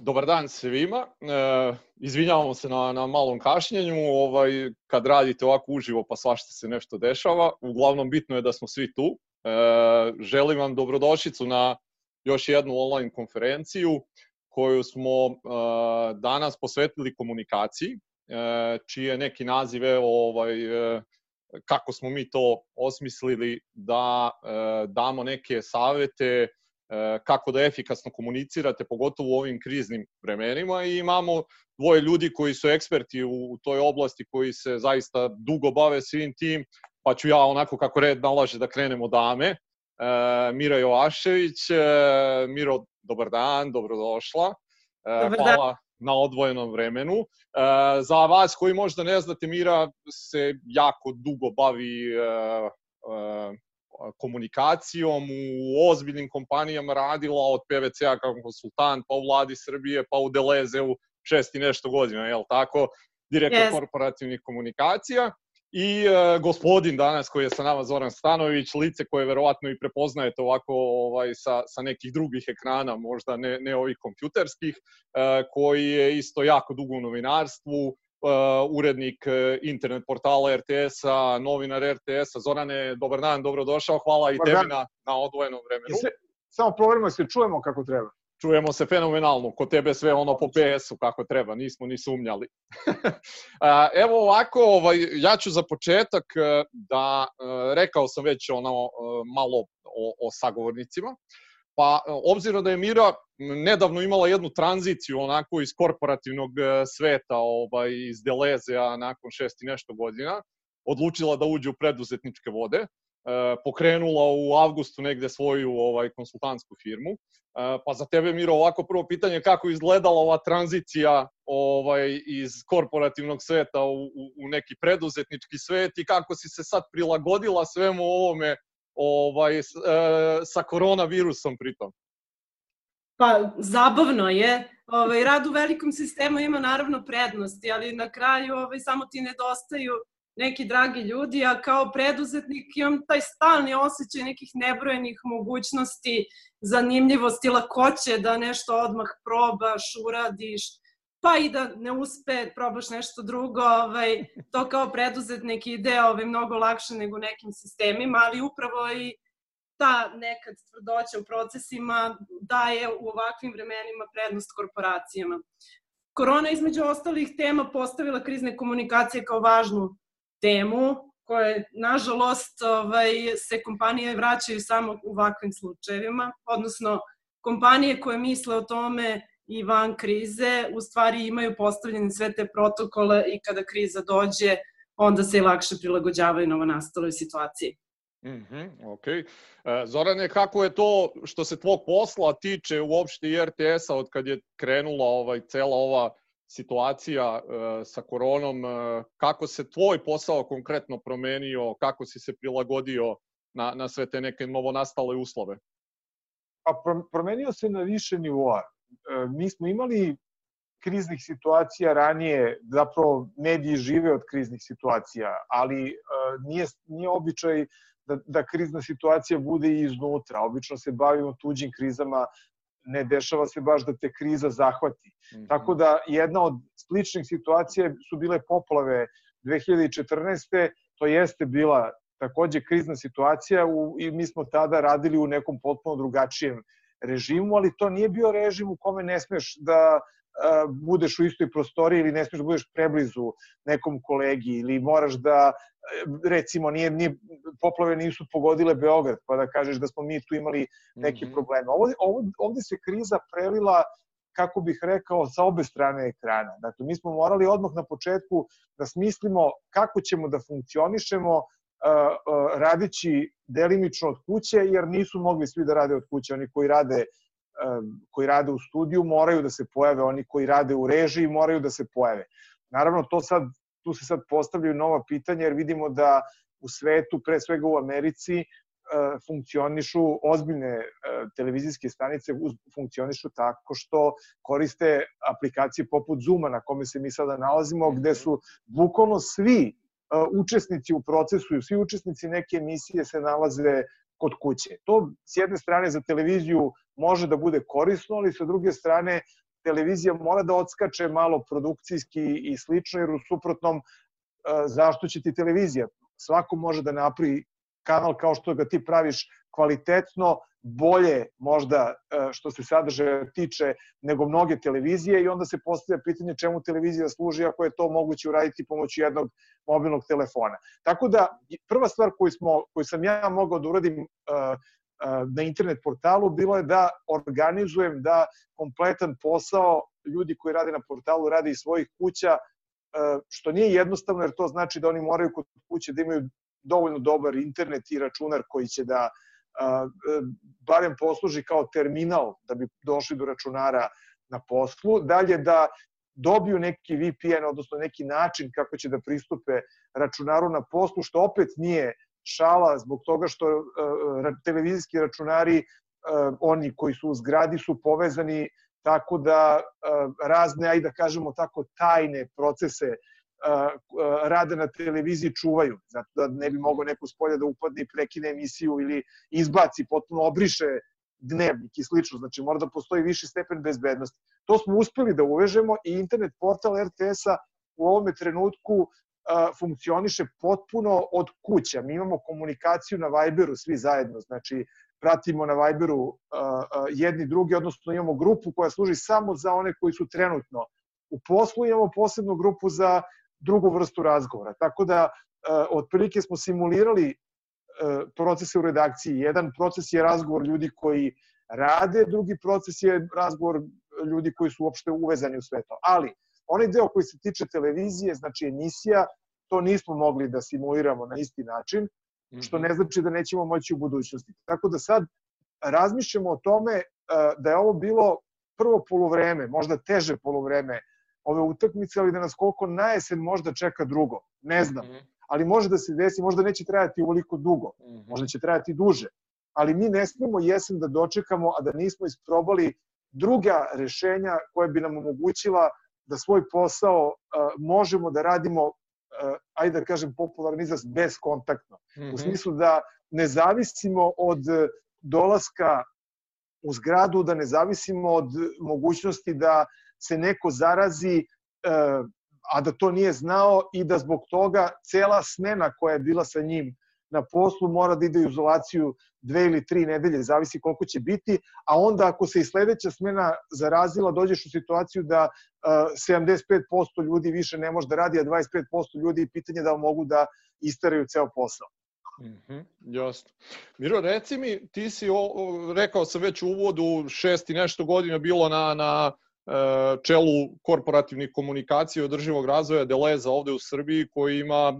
dobar dan svima. E, izvinjavamo se na, na malom kašnjenju. Ovaj, kad radite ovako uživo pa svašta se nešto dešava. Uglavnom bitno je da smo svi tu. E, želim vam dobrodošlicu na još jednu online konferenciju koju smo e, danas posvetili komunikaciji, e, čije neki nazive ovaj, e, kako smo mi to osmislili da e, damo neke savete kako da efikasno komunicirate, pogotovo u ovim kriznim vremenima i imamo dvoje ljudi koji su eksperti u, toj oblasti, koji se zaista dugo bave svim tim, pa ću ja onako kako red nalaže da krenemo dame. E, Mira Jovašević, e, Miro, dobar dan, dobrodošla. E, dobar hvala dan. na odvojenom vremenu. E, za vas koji možda ne znate, Mira se jako dugo bavi e, e, komunikacijom u ozbiljnim kompanijama radila od PVC-a kao konsultant, pa u vladi Srbije, pa u Delezeu šest i nešto godina, je li tako? Direktor yes. korporativnih komunikacija. I e, gospodin danas koji je sa nama Zoran Stanović, lice koje verovatno i prepoznajete ovako ovaj, sa, sa nekih drugih ekrana, možda ne, ne ovih kompjuterskih, e, koji je isto jako dugo u novinarstvu, urednik uh, internet portala RTS-a, novinar RTS-a. Zorane, dobar dan, dobrodošao, hvala dobar i tebi na, na odvojenom vremenu. Se, samo proverimo da se čujemo kako treba. Čujemo se fenomenalno, kod tebe sve ono po PS-u kako treba, nismo ni sumnjali. Evo ovako, ovaj, ja ću za početak uh, da, uh, rekao sam već ono malo o, o sagovornicima, Pa, obzirom da je Mira nedavno imala jednu tranziciju onako iz korporativnog e, sveta, ovaj, iz Delezea nakon šest i nešto godina, odlučila da uđe u preduzetničke vode, e, pokrenula u avgustu negde svoju ovaj konsultantsku firmu. E, pa za tebe Miro ovako prvo pitanje kako izgledala ova tranzicija ovaj iz korporativnog sveta u, u, u neki preduzetnički svet i kako si se sad prilagodila svemu ovome ovaj, e, sa koronavirusom pritom? Pa, zabavno je. Ovaj, rad u velikom sistemu ima naravno prednosti, ali na kraju ovaj, samo ti nedostaju neki dragi ljudi, a kao preduzetnik imam taj stalni osjećaj nekih nebrojenih mogućnosti, zanimljivosti, lakoće da nešto odmah probaš, uradiš, pa i da ne uspe, probaš nešto drugo, ovaj, to kao preduzetnik ide ovaj, mnogo lakše nego nekim sistemima, ali upravo i ta nekad tvrdoća u procesima daje u ovakvim vremenima prednost korporacijama. Korona između ostalih tema postavila krizne komunikacije kao važnu temu, koje, nažalost, ovaj, se kompanije vraćaju samo u ovakvim slučajevima, odnosno kompanije koje misle o tome i van krize, u stvari imaju postavljene sve te protokole i kada kriza dođe, onda se i lakše prilagođavaju novonastaloj situaciji. Mm -hmm, ok. E, Zorane, kako je to što se tvog posla tiče uopšte i RTS-a od kad je krenula ovaj, cela ova situacija e, sa koronom, e, kako se tvoj posao konkretno promenio, kako si se prilagodio na, na sve te neke novonastale uslove? Pa promenio se na više nivoa. E, mi smo imali kriznih situacija ranije, zapravo mediji žive od kriznih situacija, ali e, nije, nije običaj da, da krizna situacija bude i iznutra. Obično se bavimo tuđim krizama, ne dešava se baš da te kriza zahvati. Mm -hmm. Tako da jedna od sličnih situacija su bile poplave 2014. To jeste bila takođe krizna situacija u, i mi smo tada radili u nekom potpuno drugačijem režimu, ali to nije bio režim u kome ne smeš da budeš u istoj prostoriji ili ne smeš da budeš preblizu nekom kolegi ili moraš da recimo nije, nije poplave nisu pogodile Beograd pa da kažeš da smo mi tu imali neke mm -hmm. probleme. Ovde, ovde, ovde se kriza prelila kako bih rekao, sa obe strane ekrana. Dakle, mi smo morali odmah na početku da smislimo kako ćemo da funkcionišemo radići delimično od kuće, jer nisu mogli svi da rade od kuće. Oni koji rade koji rade u studiju moraju da se pojave, oni koji rade u režiji moraju da se pojave. Naravno, to sad, tu se sad postavljaju nova pitanja, jer vidimo da u svetu, pre svega u Americi, funkcionišu ozbiljne televizijske stanice funkcionišu tako što koriste aplikacije poput Zuma na kome se mi sada nalazimo gde su bukvalno svi učesnici u procesu i svi učesnici neke emisije se nalaze kod kuće. To s jedne strane za televiziju može da bude korisno, ali sa druge strane televizija mora da odskače malo produkcijski i slično, jer u suprotnom e, zašto će ti televizija? Svako može da napravi kanal kao što ga ti praviš kvalitetno, bolje možda e, što se sadržaja tiče nego mnoge televizije i onda se postavlja pitanje čemu televizija služi ako je to moguće uraditi pomoću jednog mobilnog telefona. Tako da prva stvar koju, smo, koju sam ja mogao da uradim e, e, na internet portalu bilo je da organizujem da kompletan posao ljudi koji rade na portalu rade iz svojih kuća, što nije jednostavno jer to znači da oni moraju kod kuće da imaju dovoljno dobar internet i računar koji će da barem posluži kao terminal da bi došli do računara na poslu. Dalje da dobiju neki VPN, odnosno neki način kako će da pristupe računaru na poslu, što opet nije šala zbog toga što televizijski računari, oni koji su u zgradi, su povezani tako da razne, ajde da kažemo tako, tajne procese rade na televiziji čuvaju, zato da ne bi mogao neko s da upadne i prekine emisiju ili izbaci, potpuno obriše dnevnik i slično, znači mora da postoji viši stepen bezbednosti. To smo uspeli da uvežemo i internet portal RTS-a u ovome trenutku funkcioniše potpuno od kuća. Mi imamo komunikaciju na Viberu svi zajedno, znači pratimo na Viberu jedni drugi, odnosno imamo grupu koja služi samo za one koji su trenutno u poslu, imamo posebnu grupu za drugu vrstu razgovora. Tako da, e, otprilike smo simulirali e, procese u redakciji. Jedan proces je razgovor ljudi koji rade, drugi proces je razgovor ljudi koji su uopšte uvezani u sve to. Ali, onaj deo koji se tiče televizije, znači emisija, to nismo mogli da simuliramo na isti način, što ne znači da nećemo moći u budućnosti. Tako da sad razmišljamo o tome e, da je ovo bilo prvo polovreme, možda teže polovreme ove utakmice, ali da nas koliko na jesen možda čeka drugo. Ne znam. Mm -hmm. Ali može da se desi, možda neće trajati uvoliko dugo. Mm -hmm. Možda će trajati duže. Ali mi ne smemo jesen da dočekamo, a da nismo isprobali druga rešenja koje bi nam omogućila da svoj posao uh, možemo da radimo, uh, ajde da kažem popularni izraz, bezkontaktno. Mm -hmm. U smislu da ne zavisimo od dolaska u zgradu, da ne zavisimo od mogućnosti da se neko zarazi, e, a da to nije znao i da zbog toga cela smena koja je bila sa njim na poslu mora da ide u izolaciju dve ili tri nedelje, zavisi koliko će biti, a onda ako se i sledeća smena zarazila, dođeš u situaciju da 75% ljudi više ne može da radi, a 25% ljudi pitanje da mogu da istaraju ceo posao. Mm -hmm, jasno. Miro, reci mi, ti si, o, rekao sam već u uvodu, šest i nešto godina bilo na, na E, čelu korporativnih komunikacija i održivog razvoja Deleza ovde u Srbiji koji ima,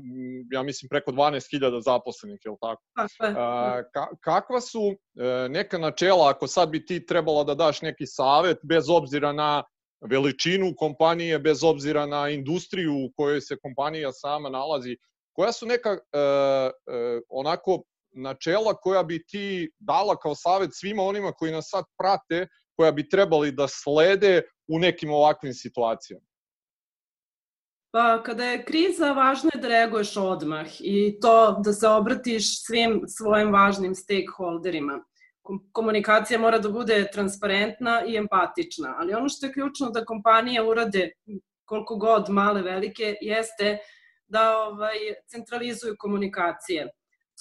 ja mislim, preko 12.000 zaposlenih, je li tako? Tako. E, ka, kakva su e, neka načela, ako sad bi ti trebala da daš neki savet, bez obzira na veličinu kompanije, bez obzira na industriju u kojoj se kompanija sama nalazi, koja su neka e, e, onako načela koja bi ti dala kao savet svima onima koji nas sad prate, koja bi trebali da slede u nekim ovakvim situacijama? Pa kada je kriza, važno je da reaguješ odmah i to da se obratiš svim svojim važnim stakeholderima. Komunikacija mora da bude transparentna i empatična, ali ono što je ključno da kompanije urade koliko god male, velike, jeste da ovaj, centralizuju komunikacije.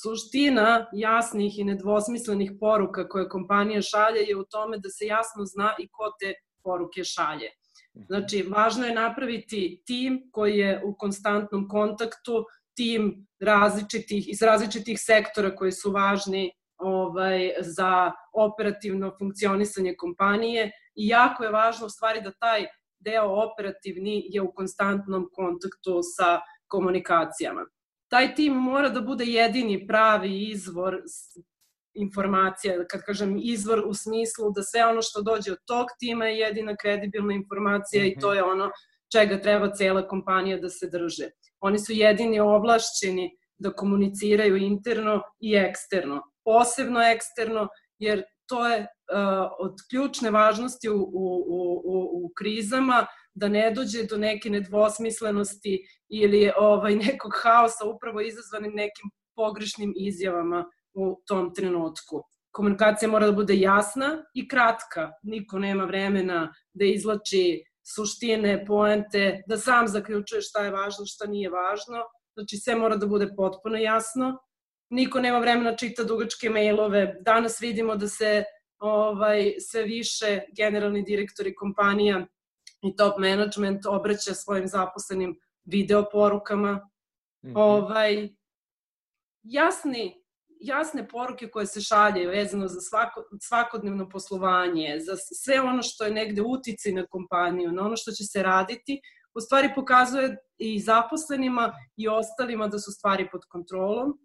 Suština jasnih i nedvosmislenih poruka koje kompanija šalje je u tome da se jasno zna i ko te poruke šalje. Mhm. Znači, važno je napraviti tim koji je u konstantnom kontaktu, tim različitih, iz različitih sektora koji su važni ovaj, za operativno funkcionisanje kompanije i jako je važno u stvari da taj deo operativni je u konstantnom kontaktu sa komunikacijama. Taj tim mora da bude jedini pravi izvor informacija, kad kažem izvor u smislu da sve ono što dođe od tog tima je jedina kredibilna informacija mm -hmm. i to je ono čega treba cela kompanija da se drže. Oni su jedini ovlašćeni da komuniciraju interno i eksterno. Posebno eksterno, jer to je uh, od ključne važnosti u, u, u, u krizama da ne dođe do neke nedvosmislenosti ili ovaj nekog haosa upravo izazvanim nekim pogrešnim izjavama u tom trenutku. komunikacija mora da bude jasna i kratka. Niko nema vremena da izlači suštine, poente, da sam zaključuje šta je važno, šta nije važno. Znači sve mora da bude potpuno jasno. Niko nema vremena čita dugačke mailove. Danas vidimo da se ovaj, sve više generalni direktori kompanija i top management obraća svojim zaposlenim video porukama. Mm -hmm. ovaj, jasni, jasne poruke koje se šaljaju vezano za svako, svakodnevno poslovanje, za sve ono što je negde utici na kompaniju, na ono što će se raditi, u stvari pokazuje i zaposlenima i ostalima da su stvari pod kontrolom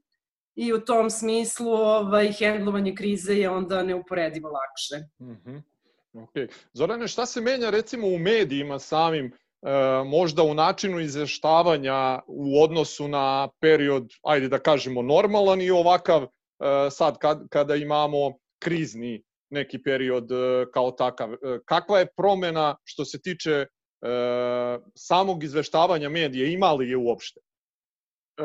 i u tom smislu ovaj, hendlovanje krize je onda neuporedivo lakše. Mm -hmm. Ok. Zorane, šta se menja recimo u medijima samim, možda u načinu izveštavanja u odnosu na period, ajde da kažemo, normalan i ovakav e, sad kad, kada imamo krizni neki period e, kao takav. E, kakva je promena što se tiče e, samog izveštavanja medija, ima li je uopšte? E,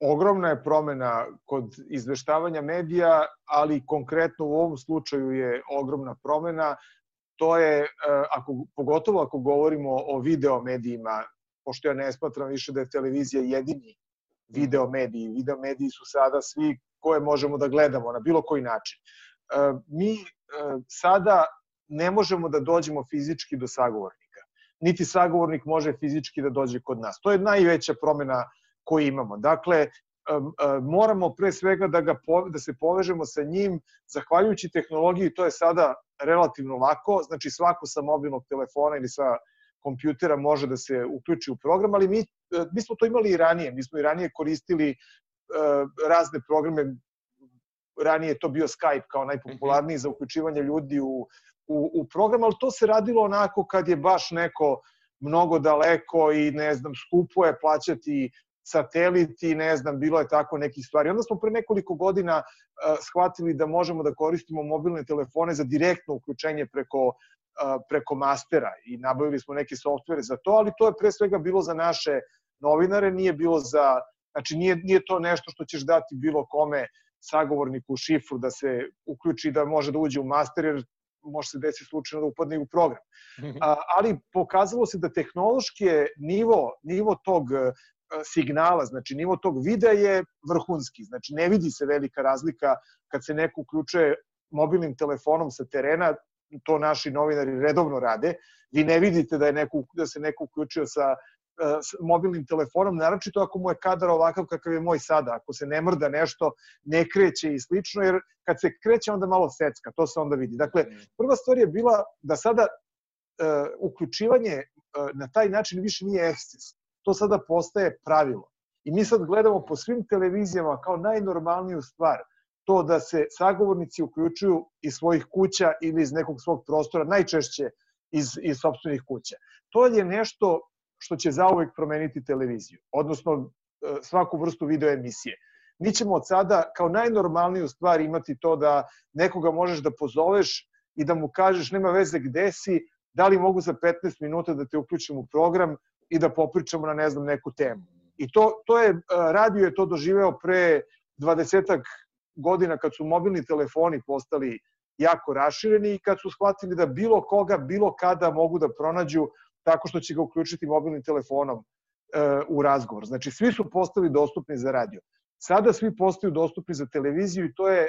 ogromna je promena kod izveštavanja medija, ali konkretno u ovom slučaju je ogromna promena. To je, e, ako, pogotovo ako govorimo o video medijima, pošto ja ne smatram više da je televizija jedini video mediji. Video mediji su sada svi koje možemo da gledamo na bilo koji način. E, mi e, sada ne možemo da dođemo fizički do sagovornika. Niti sagovornik može fizički da dođe kod nas. To je najveća promena koji imamo. Dakle, moramo pre svega da, ga, da se povežemo sa njim, zahvaljujući tehnologiji, to je sada relativno lako, znači svako sa mobilnog telefona ili sa kompjutera može da se uključi u program, ali mi, e, mi smo to imali i ranije, mi smo i ranije koristili uh, razne programe, ranije je to bio Skype kao najpopularniji -hmm. za uključivanje ljudi u, u, u program, ali to se radilo onako kad je baš neko mnogo daleko i ne znam, skupo je plaćati sateliti, ne znam, bilo je tako nekih stvari. Onda smo pre nekoliko godina uh, shvatili da možemo da koristimo mobilne telefone za direktno uključenje preko, uh, preko mastera i nabavili smo neke softvere za to, ali to je pre svega bilo za naše novinare, nije bilo za, znači nije, nije to nešto što ćeš dati bilo kome sagovorniku šifru da se uključi da može da uđe u master, jer može se desiti slučajno da upadne u program. Mhm. A, ali pokazalo se da tehnološki nivo, nivo tog signala, znači nivo tog videa je vrhunski, znači ne vidi se velika razlika kad se neko uključuje mobilnim telefonom sa terena, to naši novinari redovno rade, vi ne vidite da, je neko, da se neko uključio sa s mobilnim telefonom, naročito ako mu je kadar ovakav kakav je moj sada, ako se ne mrda nešto, ne kreće i slično, jer kad se kreće onda malo secka, to se onda vidi. Dakle, prva stvar je bila da sada uh, uključivanje uh, na taj način više nije eksces to sada postaje pravilo. I mi sad gledamo po svim televizijama kao najnormalniju stvar to da se sagovornici uključuju iz svojih kuća ili iz nekog svog prostora, najčešće iz, iz sobstvenih kuća. To je nešto što će zauvek promeniti televiziju, odnosno e, svaku vrstu video emisije. Mi ćemo od sada kao najnormalniju stvar imati to da nekoga možeš da pozoveš i da mu kažeš nema veze gde si, da li mogu za 15 minuta da te uključim u program, i da popričamo na ne znam neku temu. I to, to je, e, radio je to doživeo pre 20 godina kad su mobilni telefoni postali jako rašireni i kad su shvatili da bilo koga, bilo kada mogu da pronađu tako što će ga uključiti mobilnim telefonom e, u razgovor. Znači, svi su postali dostupni za radio. Sada svi postaju dostupni za televiziju i to je, e,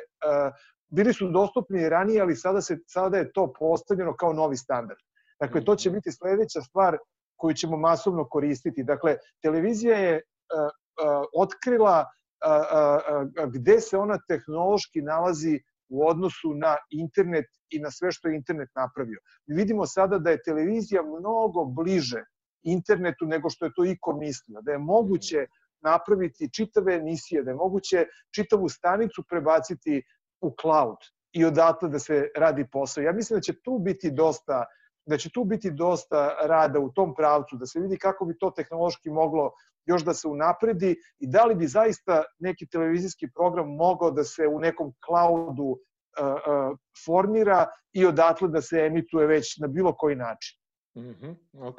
bili su dostupni i ranije, ali sada, se, sada je to postavljeno kao novi standard. Dakle, to će biti sledeća stvar koju ćemo masovno koristiti. Dakle, televizija je uh, uh, otkrila uh, gde se ona tehnološki nalazi u odnosu na internet i na sve što je internet napravio. Vidimo sada da je televizija mnogo bliže internetu nego što je to iko mislio, da je moguće napraviti čitave emisije, da je moguće čitavu stanicu prebaciti u cloud i odatle da se radi posao. Ja mislim da će tu biti dosta da će tu biti dosta rada u tom pravcu, da se vidi kako bi to tehnološki moglo još da se unapredi i da li bi zaista neki televizijski program mogao da se u nekom cloudu uh, uh, formira i odatle da se emituje već na bilo koji način. Mm -hmm, ok.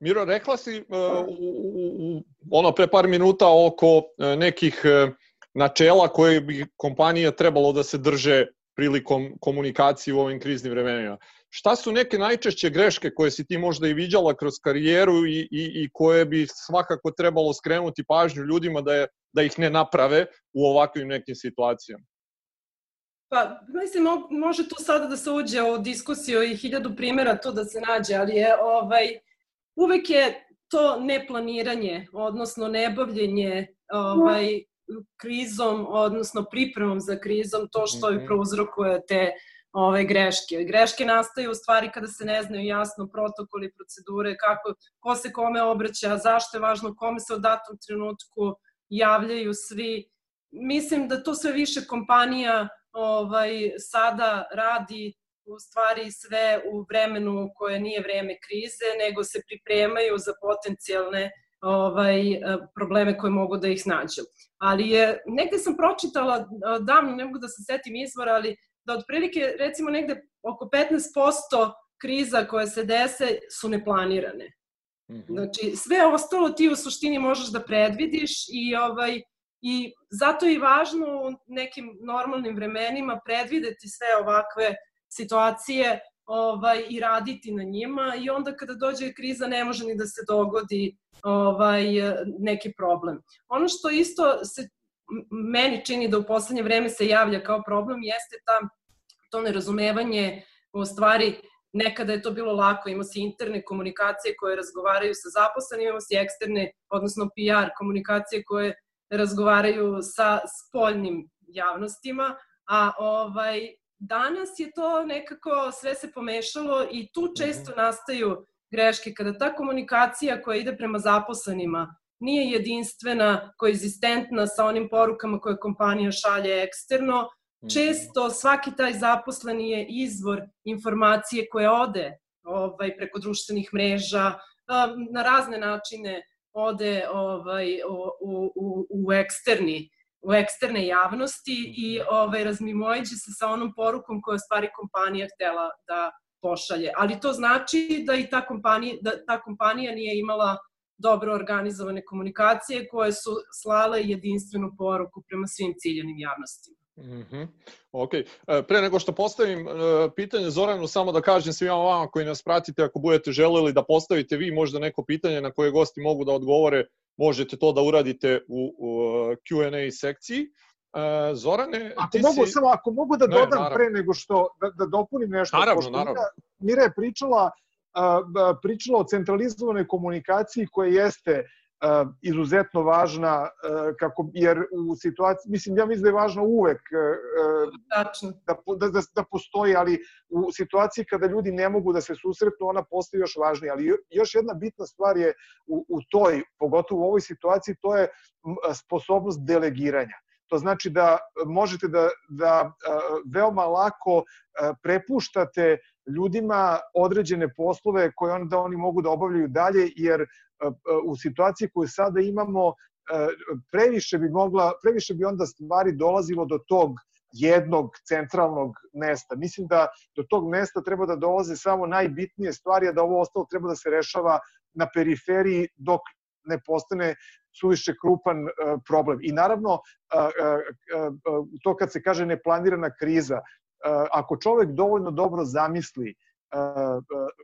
Miro, rekla si uh, u, u, ono pre par minuta oko nekih načela koje bi kompanija trebalo da se drže prilikom komunikacije u ovim kriznim vremenima. Šta su neke najčešće greške koje si ti možda i viđala kroz karijeru i, i, i koje bi svakako trebalo skrenuti pažnju ljudima da, je, da ih ne naprave u ovakvim nekim situacijama? Pa, mislim, može tu sada da se uđe u diskusiju i hiljadu primjera to da se nađe, ali je ovaj, uvek je to neplaniranje, odnosno nebavljenje ovaj, krizom, odnosno pripremom za krizom, to što je mhm. prouzrokuje te ove greške. Greške nastaju u stvari kada se ne znaju jasno protokoli, procedure, kako, ko se kome obraća, zašto je važno, kome se u datom trenutku javljaju svi. Mislim da to sve više kompanija ovaj, sada radi u stvari sve u vremenu koje nije vreme krize, nego se pripremaju za potencijalne ovaj, probleme koje mogu da ih snađu. Ali je, negde sam pročitala, davno ne mogu da se setim izvora, ali da otprilike recimo negde oko 15% kriza koje se dese su neplanirane. -hmm. Znači, sve ostalo ti u suštini možeš da predvidiš i ovaj i zato je važno u nekim normalnim vremenima predvideti sve ovakve situacije ovaj, i raditi na njima i onda kada dođe kriza ne može ni da se dogodi ovaj, neki problem. Ono što isto se meni čini da u poslednje vreme se javlja kao problem jeste ta, to nerazumevanje u stvari nekada je to bilo lako, imao si interne komunikacije koje razgovaraju sa zaposlenim, imao si eksterne, odnosno PR komunikacije koje razgovaraju sa spoljnim javnostima, a ovaj, danas je to nekako sve se pomešalo i tu mhm. često nastaju greške kada ta komunikacija koja ide prema zaposlenima nije jedinstvena, koegzistentna sa onim porukama koje kompanija šalje eksterno, mhm. često svaki taj zaposleni je izvor informacije koje ode ovaj, preko društvenih mreža, na razne načine ode ovaj, u, u, u eksterni u eksterne javnosti i mhm. ovaj, razmimoiđe se sa onom porukom koju stvari kompanija htela da pošalje. Ali to znači da i ta kompanija, da ta kompanija nije imala dobro organizovane komunikacije koje su slale jedinstvenu poruku prema svim ciljenim javnostima. Mm -hmm. Ok. E, pre nego što postavim e, pitanje Zoranu, samo da kažem svima vama koji nas pratite, ako budete želeli da postavite vi možda neko pitanje na koje gosti mogu da odgovore, možete to da uradite u, u Q&A sekciji. E, Zorane, ako ti mogu, si... Samo ako mogu da dodam ne, pre nego što, da, da dopunim nešto. Naravno, naravno. Mira, Mira je pričala, uh, pričala o centralizovanoj komunikaciji koja jeste uh, izuzetno važna uh, kako jer u situaciji mislim ja mislim da je važno uvek uh, da, da da da postoji ali u situaciji kada ljudi ne mogu da se susretnu ona postaje još važnija. Ali još jedna bitna stvar je u, u toj pogotovo u ovoj situaciji to je sposobnost delegiranja. To znači da možete da, da veoma lako prepuštate ljudima određene poslove koje onda oni mogu da obavljaju dalje, jer u situaciji koju sada imamo previše bi mogla, previše bi onda stvari dolazilo do tog jednog centralnog mesta. Mislim da do tog mesta treba da dolaze samo najbitnije stvari, a da ovo ostalo treba da se rešava na periferiji dok ne postane suviše krupan e, problem. I naravno, e, e, to kad se kaže neplanirana kriza, ako čovek dovoljno dobro zamisli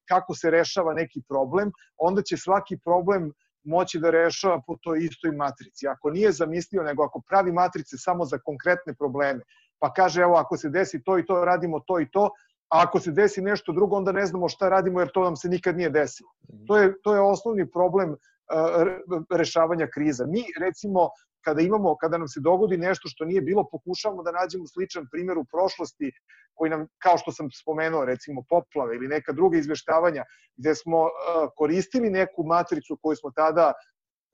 kako se rešava neki problem, onda će svaki problem moći da rešava po toj istoj matrici. Ako nije zamislio, nego ako pravi matrice samo za konkretne probleme, pa kaže, evo, ako se desi to i to, radimo to i to, a ako se desi nešto drugo, onda ne znamo šta radimo jer to nam se nikad nije desilo. To je, to je osnovni problem rešavanja kriza. Mi, recimo, kada imamo, kada nam se dogodi nešto što nije bilo, pokušavamo da nađemo sličan primer u prošlosti koji nam, kao što sam spomenuo, recimo poplave ili neka druga izveštavanja, gde smo koristili neku matricu koju smo tada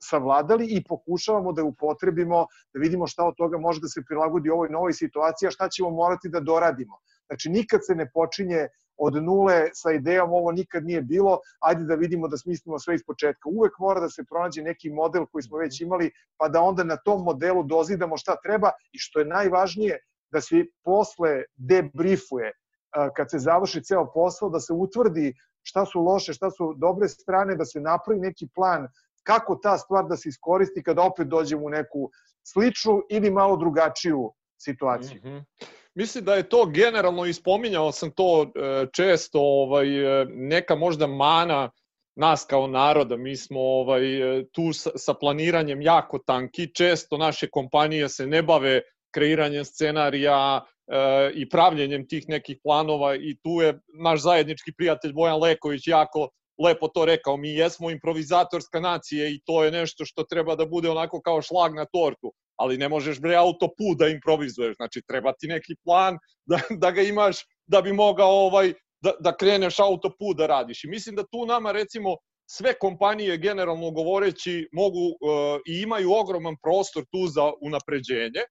savladali i pokušavamo da upotrebimo, da vidimo šta od toga može da se prilagodi ovoj novoj situaciji, a šta ćemo morati da doradimo. Znači, nikad se ne počinje od nule sa idejom ovo nikad nije bilo, ajde da vidimo da smislimo sve iz početka. Uvek mora da se pronađe neki model koji smo već imali, pa da onda na tom modelu dozidamo šta treba i što je najvažnije, da se posle debriefuje kad se završi ceo posao, da se utvrdi šta su loše, šta su dobre strane, da se napravi neki plan kako ta stvar da se iskoristi kada opet dođemo u neku sličnu ili malo drugačiju situaciju. Mm -hmm. Mislim da je to generalno ispominjao sam to e, često ovaj e, neka možda mana nas kao naroda, mi smo ovaj, e, tu sa, planiranjem jako tanki, često naše kompanije se ne bave kreiranjem scenarija i pravljenjem tih nekih planova i tu je naš zajednički prijatelj Bojan Leković jako lepo to rekao, mi jesmo improvizatorska nacija i to je nešto što treba da bude onako kao šlag na tortu, ali ne možeš bre autoput da improvizuješ, znači treba ti neki plan da, da ga imaš da bi mogao ovaj da, da kreneš autoput da radiš. I mislim da tu nama recimo sve kompanije generalno govoreći mogu uh, i imaju ogroman prostor tu za unapređenje.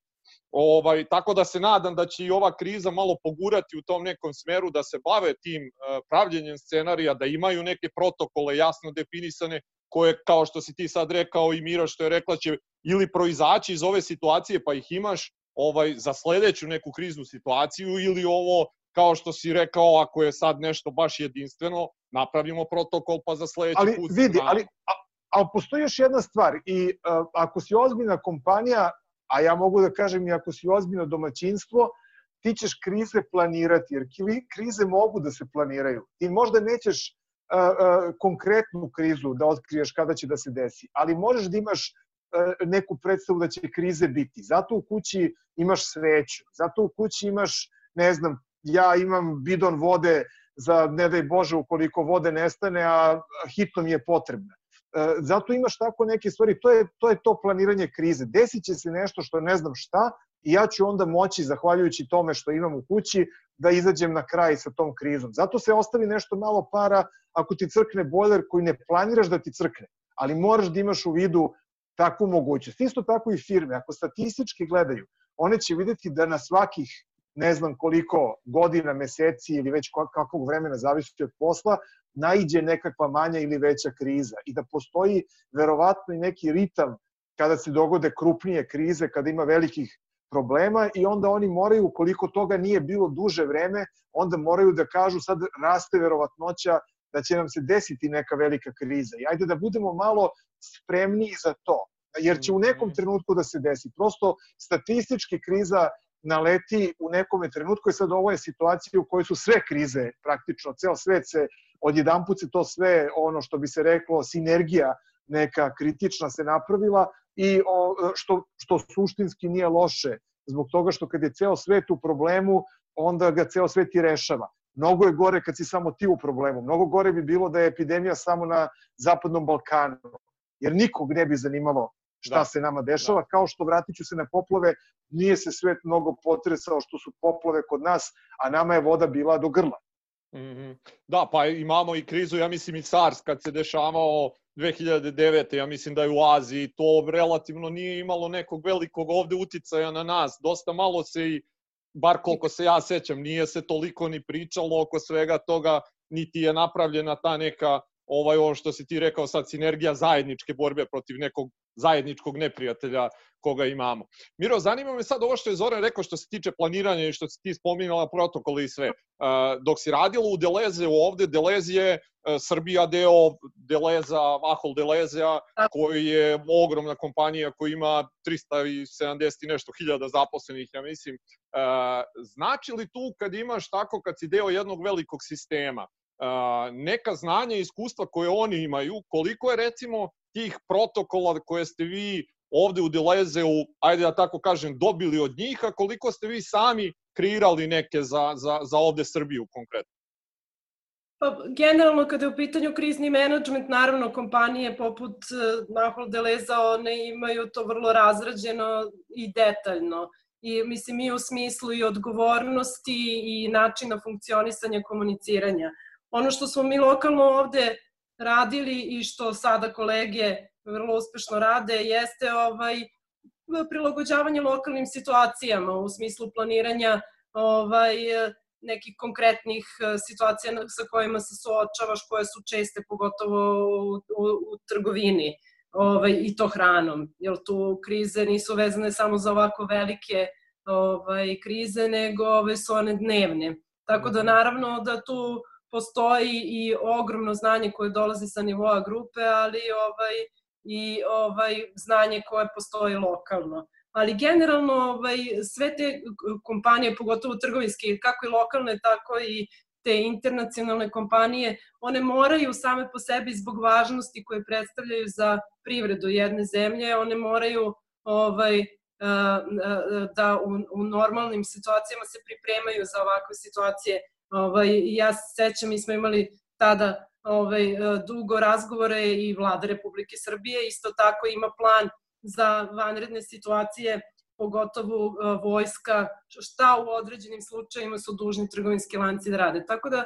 Ovaj, tako da se nadam da će i ova kriza malo pogurati u tom nekom smeru, da se bave tim uh, pravljenjem scenarija, da imaju neke protokole jasno definisane, koje, kao što si ti sad rekao i Mira što je rekla, će ili proizaći iz ove situacije pa ih imaš ovaj za sledeću neku kriznu situaciju ili ovo kao što si rekao, ako je sad nešto baš jedinstveno, napravimo protokol pa za sledeći ali, put. Vidi, ali, a, ali postoji još jedna stvar i a, ako si ozbiljna kompanija, a ja mogu da kažem i ako si ozbiljno domaćinstvo, ti ćeš krize planirati, jer krize mogu da se planiraju. Ti možda nećeš konkretnu krizu da otkriješ kada će da se desi, ali možeš da imaš neku predstavu da će krize biti. Zato u kući imaš sveću, zato u kući imaš, ne znam, ja imam bidon vode za, ne daj Bože, ukoliko vode nestane, a hitno mi je potrebna. E, zato imaš tako neke stvari, to je, to je to planiranje krize. Desit će se nešto što ne znam šta i ja ću onda moći, zahvaljujući tome što imam u kući, da izađem na kraj sa tom krizom. Zato se ostavi nešto malo para ako ti crkne bojler koji ne planiraš da ti crkne, ali moraš da imaš u vidu takvu mogućnost. Isto tako i firme, ako statistički gledaju, one će videti da na svakih ne znam koliko godina, meseci ili već kakvog vremena zavisi od posla, naiđe nekakva manja ili veća kriza i da postoji verovatno i neki ritam kada se dogode krupnije krize, kada ima velikih problema i onda oni moraju, koliko toga nije bilo duže vreme, onda moraju da kažu sad raste verovatnoća da će nam se desiti neka velika kriza. I ajde da budemo malo spremniji za to, jer će u nekom mhm. trenutku da se desi. Prosto statistički kriza naleti u nekom trenutku i sad ovo je situacija u kojoj su sve krize praktično, ceo svet se odjedan put se to sve ono što bi se reklo sinergija neka kritična se napravila i o, što, što suštinski nije loše zbog toga što kad je ceo svet u problemu onda ga ceo svet i rešava. Mnogo je gore kad si samo ti u problemu. Mnogo gore bi bilo da je epidemija samo na Zapadnom Balkanu. Jer nikog ne bi zanimalo šta da. se nama dešava, da. kao što vratit ću se na poplove, nije se svet mnogo potresao što su poplove kod nas, a nama je voda bila do grla. Mm -hmm. Da, pa imamo i krizu, ja mislim i SARS kad se dešavao 2009. Ja mislim da je u Aziji to relativno nije imalo nekog velikog ovde uticaja na nas. Dosta malo se i, bar koliko se ja sećam, nije se toliko ni pričalo oko svega toga, niti je napravljena ta neka ovaj ovo što si ti rekao sad sinergija zajedničke borbe protiv nekog zajedničkog neprijatelja koga imamo. Miro, zanima me sad ovo što je Zoran rekao što se tiče planiranja i što si ti spominjala protokole i sve. Dok si radila u Deleze ovde, Delez je e, Srbija deo Deleza, Ahol Delezea, koji je ogromna kompanija koja ima 370 i nešto hiljada zaposlenih, ja mislim. Znači li tu kad imaš tako, kad si deo jednog velikog sistema, neka znanja i iskustva koje oni imaju, koliko je recimo tih protokola koje ste vi ovde u Delezeu, ajde da tako kažem, dobili od njih, a koliko ste vi sami kreirali neke za, za, za ovde Srbiju konkretno? Pa, generalno, kada je u pitanju krizni menadžment, naravno, kompanije poput Nahol Deleza, one imaju to vrlo razrađeno i detaljno. I, mislim, i u smislu i odgovornosti i načina funkcionisanja komuniciranja. Ono što smo mi lokalno ovde radili i što sada kolege vrlo uspešno rade jeste ovaj prilagođavanje lokalnim situacijama u smislu planiranja ovaj nekih konkretnih e, situacija sa kojima se suočavaš, koje su česte, pogotovo u, u, u trgovini ovaj, i to hranom. Jer tu krize nisu vezane samo za ovako velike ovaj, krize, nego ove su one dnevne. Tako da naravno da tu postoji i ogromno znanje koje dolazi sa nivoa grupe, ali ovaj, i ovaj znanje koje postoji lokalno. ali generalno ovaj, sve te kompanije, pogotovo trgovinske, kako i lokalne, tako i te internacionalne kompanije, one moraju same po sebi zbog važnosti koje predstavljaju za privredu jedne zemlje, one moraju ovaj, da u, u normalnim situacijama se pripremaju za ovakve situacije. Ovaj, ja se sećam, mi smo imali tada ovaj, dugo razgovore i vlada Republike Srbije isto tako ima plan za vanredne situacije, pogotovo vojska, šta u određenim slučajima su dužni trgovinski lanci da rade. Tako da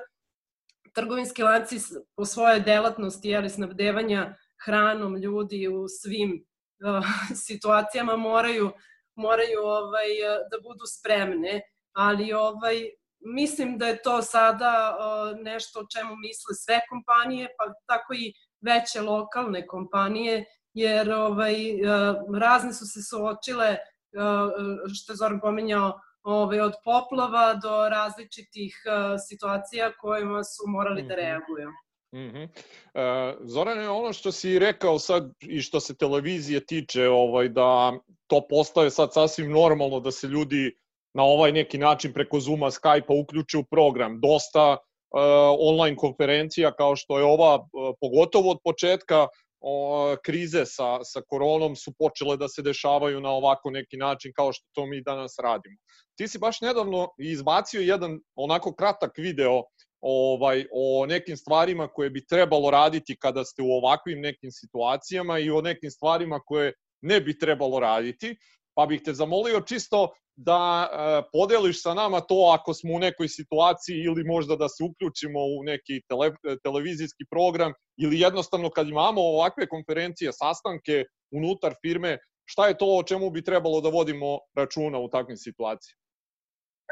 trgovinski lanci po svojoj delatnosti jeli, snabdevanja hranom ljudi u svim uh, situacijama moraju moraju ovaj da budu spremne, ali ovaj mislim da je to sada nešto o čemu misle sve kompanije, pa tako i veće lokalne kompanije, jer ovaj uh, razne su se suočile uh, što je Zoran pomenjao ovaj, od poplava do različitih uh, situacija kojima su morali da mhm. reaguju. Mm -hmm. uh, Zorane, ono što si rekao sad i što se televizije tiče, ovaj, da to postaje sad sasvim normalno da se ljudi na ovaj neki način preko Zuma, Skype-a uključe u program. Dosta uh, online konferencija kao što je ova, uh, pogotovo od početka o, krize sa, sa koronom su počele da se dešavaju na ovako neki način kao što to mi danas radimo. Ti si baš nedavno izbacio jedan onako kratak video ovaj, o nekim stvarima koje bi trebalo raditi kada ste u ovakvim nekim situacijama i o nekim stvarima koje ne bi trebalo raditi, pa bih te zamolio čisto da e, podeliš sa nama to ako smo u nekoj situaciji ili možda da se uključimo u neki tele, televizijski program ili jednostavno kad imamo ovakve konferencije, sastanke unutar firme, šta je to o čemu bi trebalo da vodimo računa u takvim situacijama?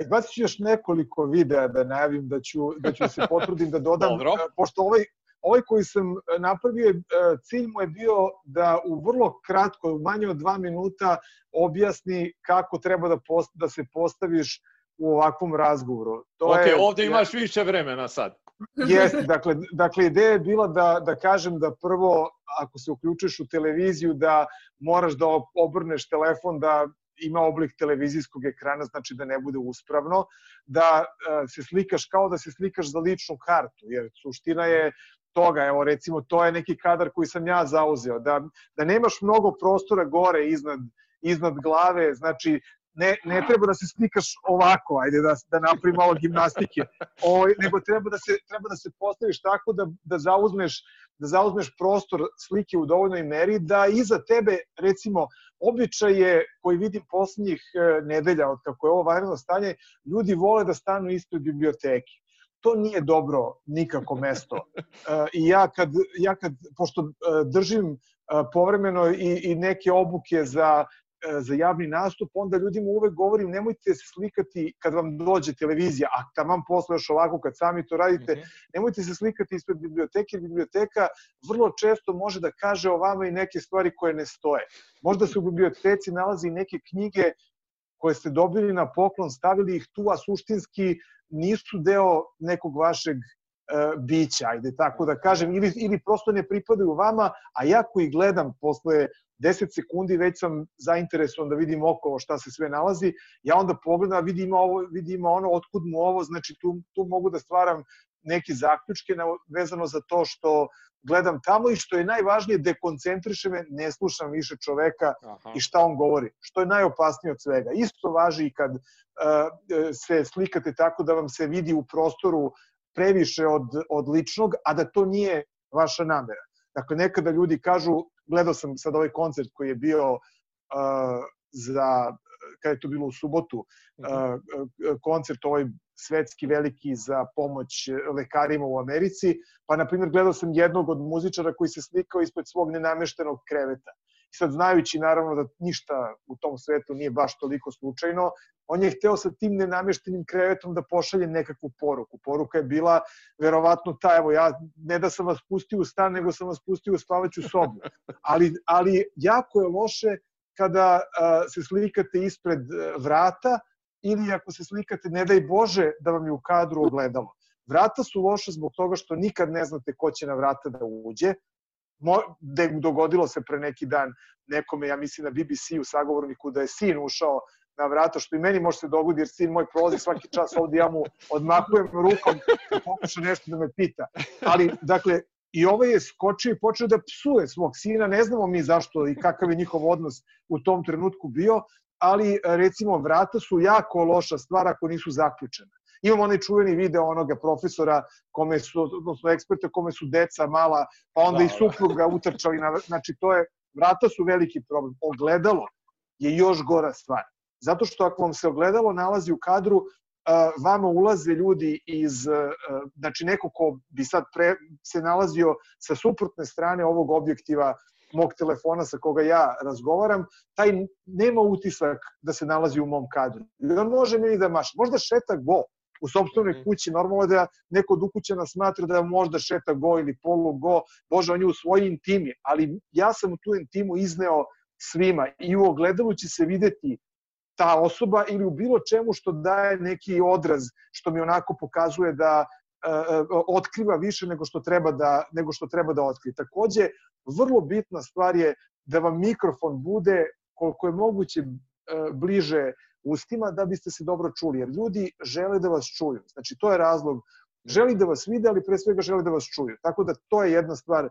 Izbacit ću još nekoliko videa da najavim da ću, da ću se potrudim da dodam. E, pošto ovaj, ovaj koji sam e, napravio, e, cilj mu je bio da u vrlo kratko, u manje od dva minuta, objasni kako treba da, post, da se postaviš u ovakvom razgovoru. To ok, je, ovde imaš ja, više vremena sad. Jeste, dakle, dakle ideja je bila da, da kažem da prvo, ako se uključiš u televiziju, da moraš da obrneš telefon, da ima oblik televizijskog ekrana, znači da ne bude uspravno, da e, se slikaš kao da se slikaš za ličnu kartu, jer suština je toga, evo recimo to je neki kadar koji sam ja zauzeo, da, da nemaš mnogo prostora gore iznad, iznad glave, znači ne, ne treba da se slikaš ovako, ajde da, da napravi malo gimnastike, o, nego treba da, se, treba da se postaviš tako da, da zauzmeš da zauzmeš prostor slike u dovoljnoj meri, da iza tebe, recimo, običaje koji vidim poslednjih e, nedelja od kako je ovo vanredno stanje, ljudi vole da stanu ispred biblioteke. To nije dobro nikako mesto. E, I ja kad, ja kad pošto e, držim povremeno i, i neke obuke za E, za javni nastup, onda ljudima uvek govorim nemojte se slikati kad vam dođe televizija, a taman posle još ovako kad sami to radite, mm -hmm. nemojte se slikati ispred biblioteke, biblioteka vrlo često može da kaže o vama i neke stvari koje ne stoje. Možda se u biblioteci nalazi neke knjige koje ste dobili na poklon, stavili ih tu, a suštinski nisu deo nekog vašeg uh, bića, ajde tako da kažem, ili, ili prosto ne pripadaju vama, a ja koji gledam posle 10 sekundi već sam zainteresovan da vidim okolo šta se sve nalazi, ja onda pogledam, vidim, ovo, vidim ono, otkud mu ovo, znači tu, tu mogu da stvaram neke zaključke vezano za to što gledam tamo i što je najvažnije, dekoncentriše me, ne slušam više čoveka Aha. i šta on govori, što je najopasnije od svega. Isto važi i kad uh, se slikate tako da vam se vidi u prostoru previše od, od ličnog, a da to nije vaša namera. Dakle, nekada ljudi kažu, gledao sam sad ovaj koncert koji je bio uh, za, kada je to bilo u subotu, uh, koncert ovaj svetski veliki za pomoć lekarima u Americi, pa na primjer gledao sam jednog od muzičara koji se slikao ispred svog nenameštenog kreveta. I sad znajući naravno da ništa u tom svetu nije baš toliko slučajno, on je hteo sa tim nenameštenim krevetom da pošalje nekakvu poruku. Poruka je bila verovatno ta, evo ja ne da sam vas pustio u stan, nego sam vas pustio u spavaću sobu. Ali, ali jako je loše kada se slikate ispred vrata ili ako se slikate, ne daj Bože, da vam je u kadru ogledalo. Vrata su loše zbog toga što nikad ne znate ko će na vrata da uđe, mo, de, dogodilo se pre neki dan nekome, ja mislim na BBC u sagovorniku, da je sin ušao na vrata, što i meni može se dogodi, jer sin moj prolazi svaki čas ovde, ja mu odmakujem rukom i pokuša nešto da me pita. Ali, dakle, i ovaj je skočio i počeo da psuje svog sina, ne znamo mi zašto i kakav je njihov odnos u tom trenutku bio, ali recimo vrata su jako loša stvar ako nisu zaključene. Imamo onaj čuveni video onoga profesora, kome su, odnosno eksperta, kome su deca mala, pa onda da, i da. supruga utrčali. Na, znači, to je, vrata su veliki problem. Ogledalo je još gora stvar. Zato što ako vam se ogledalo nalazi u kadru, vama ulaze ljudi iz, znači neko ko bi sad pre, se nalazio sa suprotne strane ovog objektiva mog telefona sa koga ja razgovaram, taj nema utisak da se nalazi u mom kadru. I on može meni da maša. Možda šeta go u sobstvenoj mhm. kući. Normalno je da neko od ukućena smatra da možda šeta go ili polu go. Bože, on je u svojoj intimi. Ali ja sam tu intimu izneo svima i u ogledalu će se videti ta osoba ili u bilo čemu što daje neki odraz što mi onako pokazuje da e, e, otkriva više nego što treba da nego što treba da otkrije. Takođe vrlo bitna stvar je da vam mikrofon bude koliko je moguće e, bliže ustima da biste se dobro čuli, jer ljudi žele da vas čuju. Znači, to je razlog. Želi da vas vide, ali pre svega žele da vas čuju. Tako da to je jedna stvar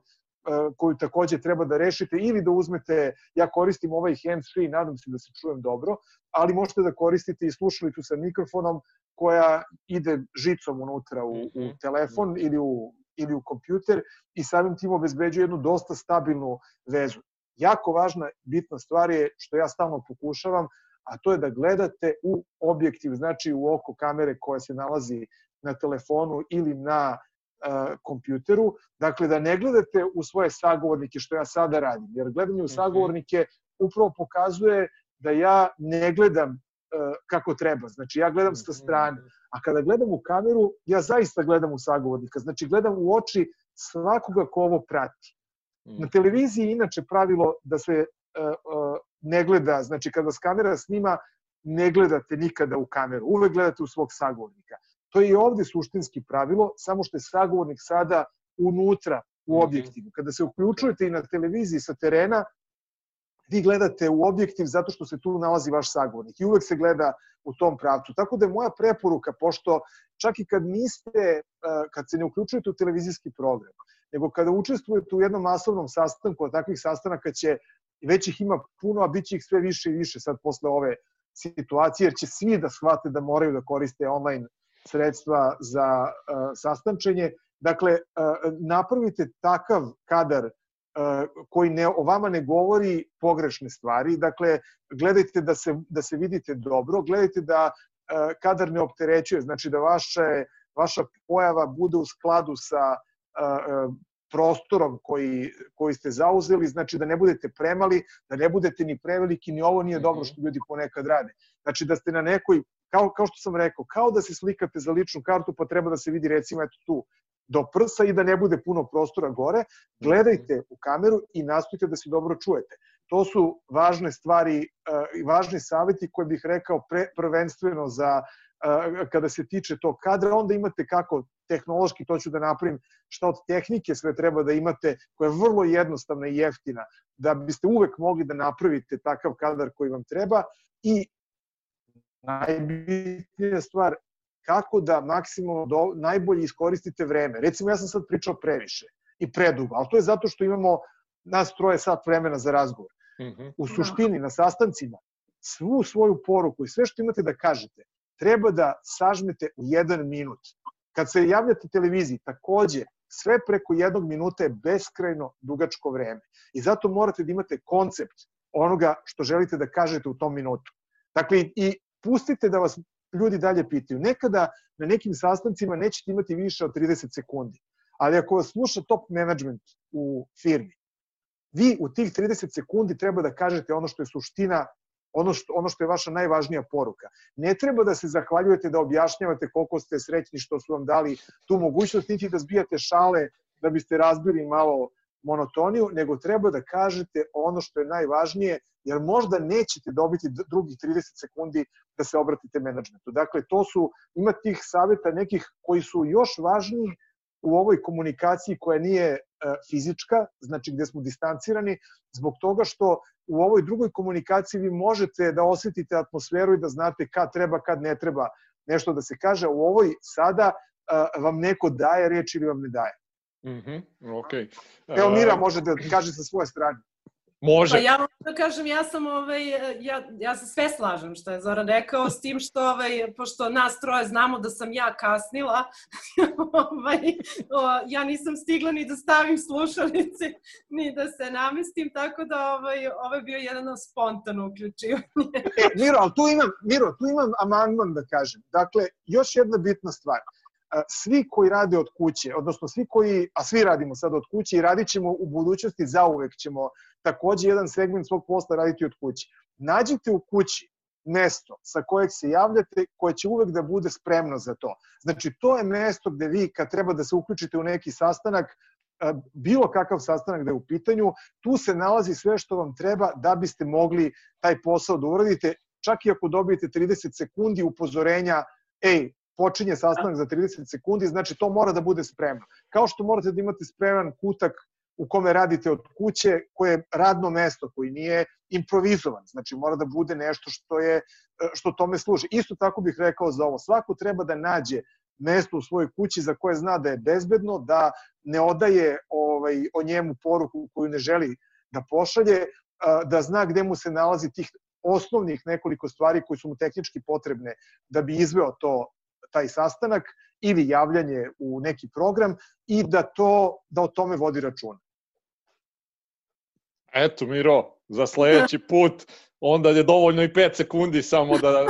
koju takođe treba da rešite ili da uzmete, ja koristim ovaj hands free, nadam se da se čujem dobro, ali možete da koristite i slušalicu sa mikrofonom koja ide žicom unutra u, u mhm. telefon mhm. ili u, ili u kompjuter i samim tim obezbeđuje jednu dosta stabilnu vezu. Jako važna, bitna stvar je, što ja stalno pokušavam, a to je da gledate u objektiv, znači u oko kamere koja se nalazi na telefonu ili na kompjuteru, dakle da ne gledate u svoje sagovornike što ja sada radim, jer gledanje u mhm. sagovornike upravo pokazuje da ja ne gledam kako treba, znači ja gledam sa mhm. strane, a kada gledam u kameru, ja zaista gledam u sagovornika, znači gledam u oči svakoga ko ovo prati. Na mhm. televiziji inače pravilo da se ne gleda, znači kada vas kamera snima, ne gledate nikada u kameru, uvek gledate u svog sagovornika. To je i ovde suštinski pravilo, samo što je sagovornik sada unutra u mhm. objektivu. Kada se uključujete i na televiziji sa terena, vi gledate u objektiv zato što se tu nalazi vaš sagovornik i uvek se gleda u tom pravcu. Tako da je moja preporuka, pošto čak i kad niste, e, kad se ne uključujete u televizijski program, nego kada učestvujete u jednom masovnom sastanku, a takvih sastanaka će, već ih ima puno, a bit će ih sve više i više sad posle ove situacije, jer će svi da shvate da moraju da koriste online sredstva za uh, sastančenje. Dakle, uh, napravite takav kadar uh, koji ne, o vama ne govori pogrešne stvari. Dakle, gledajte da se, da se vidite dobro, gledajte da kadar ne opterećuje, znači da vaše, vaša pojava bude u skladu sa prostorom koji, koji ste zauzeli, znači da ne budete premali, da ne budete ni preveliki, ni ovo nije dobro mhm. što ljudi ponekad rade. Znači da ste na nekoj kao, kao što sam rekao, kao da se slikate za ličnu kartu, pa treba da se vidi recimo eto tu do prsa i da ne bude puno prostora gore, gledajte u kameru i nastojte da se dobro čujete. To su važne stvari i uh, važni saveti koje bih rekao pre, prvenstveno za uh, kada se tiče tog kadra, onda imate kako tehnološki, to ću da napravim, šta od tehnike sve treba da imate, koja je vrlo jednostavna i jeftina, da biste uvek mogli da napravite takav kadar koji vam treba i najbitnija stvar kako da maksimalno do, najbolje iskoristite vreme. Recimo, ja sam sad pričao previše i predugo, ali to je zato što imamo nas troje sat vremena za razgovor. Mhm. U suštini, na sastancima, svu svoju poruku i sve što imate da kažete, treba da sažmete u jedan minut. Kad se javljate televiziji, takođe, sve preko jednog minuta je beskrajno dugačko vreme. I zato morate da imate koncept onoga što želite da kažete u tom minutu. Dakle, i pustite da vas ljudi dalje pitaju. Nekada na nekim sastancima nećete imati više od 30 sekundi, ali ako vas sluša top management u firmi, vi u tih 30 sekundi treba da kažete ono što je suština, ono što, ono što je vaša najvažnija poruka. Ne treba da se zahvaljujete, da objašnjavate koliko ste srećni što su vam dali tu mogućnost, niti da zbijate šale da biste razbili malo monotoniju, nego treba da kažete ono što je najvažnije, jer možda nećete dobiti drugih 30 sekundi da se obratite menadžmentu. Dakle, to su, ima tih saveta nekih koji su još važniji u ovoj komunikaciji koja nije fizička, znači gde smo distancirani, zbog toga što u ovoj drugoj komunikaciji vi možete da osetite atmosferu i da znate kad treba, kad ne treba nešto da se kaže. U ovoj sada vam neko daje reč ili vam ne daje. Mm -hmm, okay. Evo Mira može da kaže sa svoje strane. Može. Pa ja da kažem, ja sam, ovaj, ja, ja se sve slažem što je Zoran rekao, s tim što, ovaj, pošto nas troje znamo da sam ja kasnila, ovaj, o, ja nisam stigla ni da stavim slušalice, ni da se namestim, tako da ovaj, ovo je bio jedan spontano uključivanje. e, Miro, ali tu imam, Miro, tu imam amandman da kažem. Dakle, još jedna bitna stvar svi koji rade od kuće, odnosno svi koji, a svi radimo sad od kuće i radit ćemo u budućnosti, zauvek ćemo takođe jedan segment svog posla raditi od kuće. Nađite u kući mesto sa kojeg se javljate, koje će uvek da bude spremno za to. Znači, to je mesto gde vi, kad treba da se uključite u neki sastanak, bilo kakav sastanak da je u pitanju, tu se nalazi sve što vam treba da biste mogli taj posao da uradite, čak i ako dobijete 30 sekundi upozorenja, ej, počinje sastanak za 30 sekundi, znači to mora da bude spremno. Kao što morate da imate spreman kutak u kome radite od kuće, koje je radno mesto, koji nije improvizovan, znači mora da bude nešto što je što tome služi. Isto tako bih rekao za ovo, svako treba da nađe mesto u svojoj kući za koje zna da je bezbedno, da ne odaje ovaj, o njemu poruku koju ne želi da pošalje, da zna gde mu se nalazi tih osnovnih nekoliko stvari koji su mu tehnički potrebne da bi izveo to taj sastanak ili javljanje u neki program i da to da o tome vodi računa. Eto Miro, za sledeći put onda je dovoljno i 5 sekundi samo da, da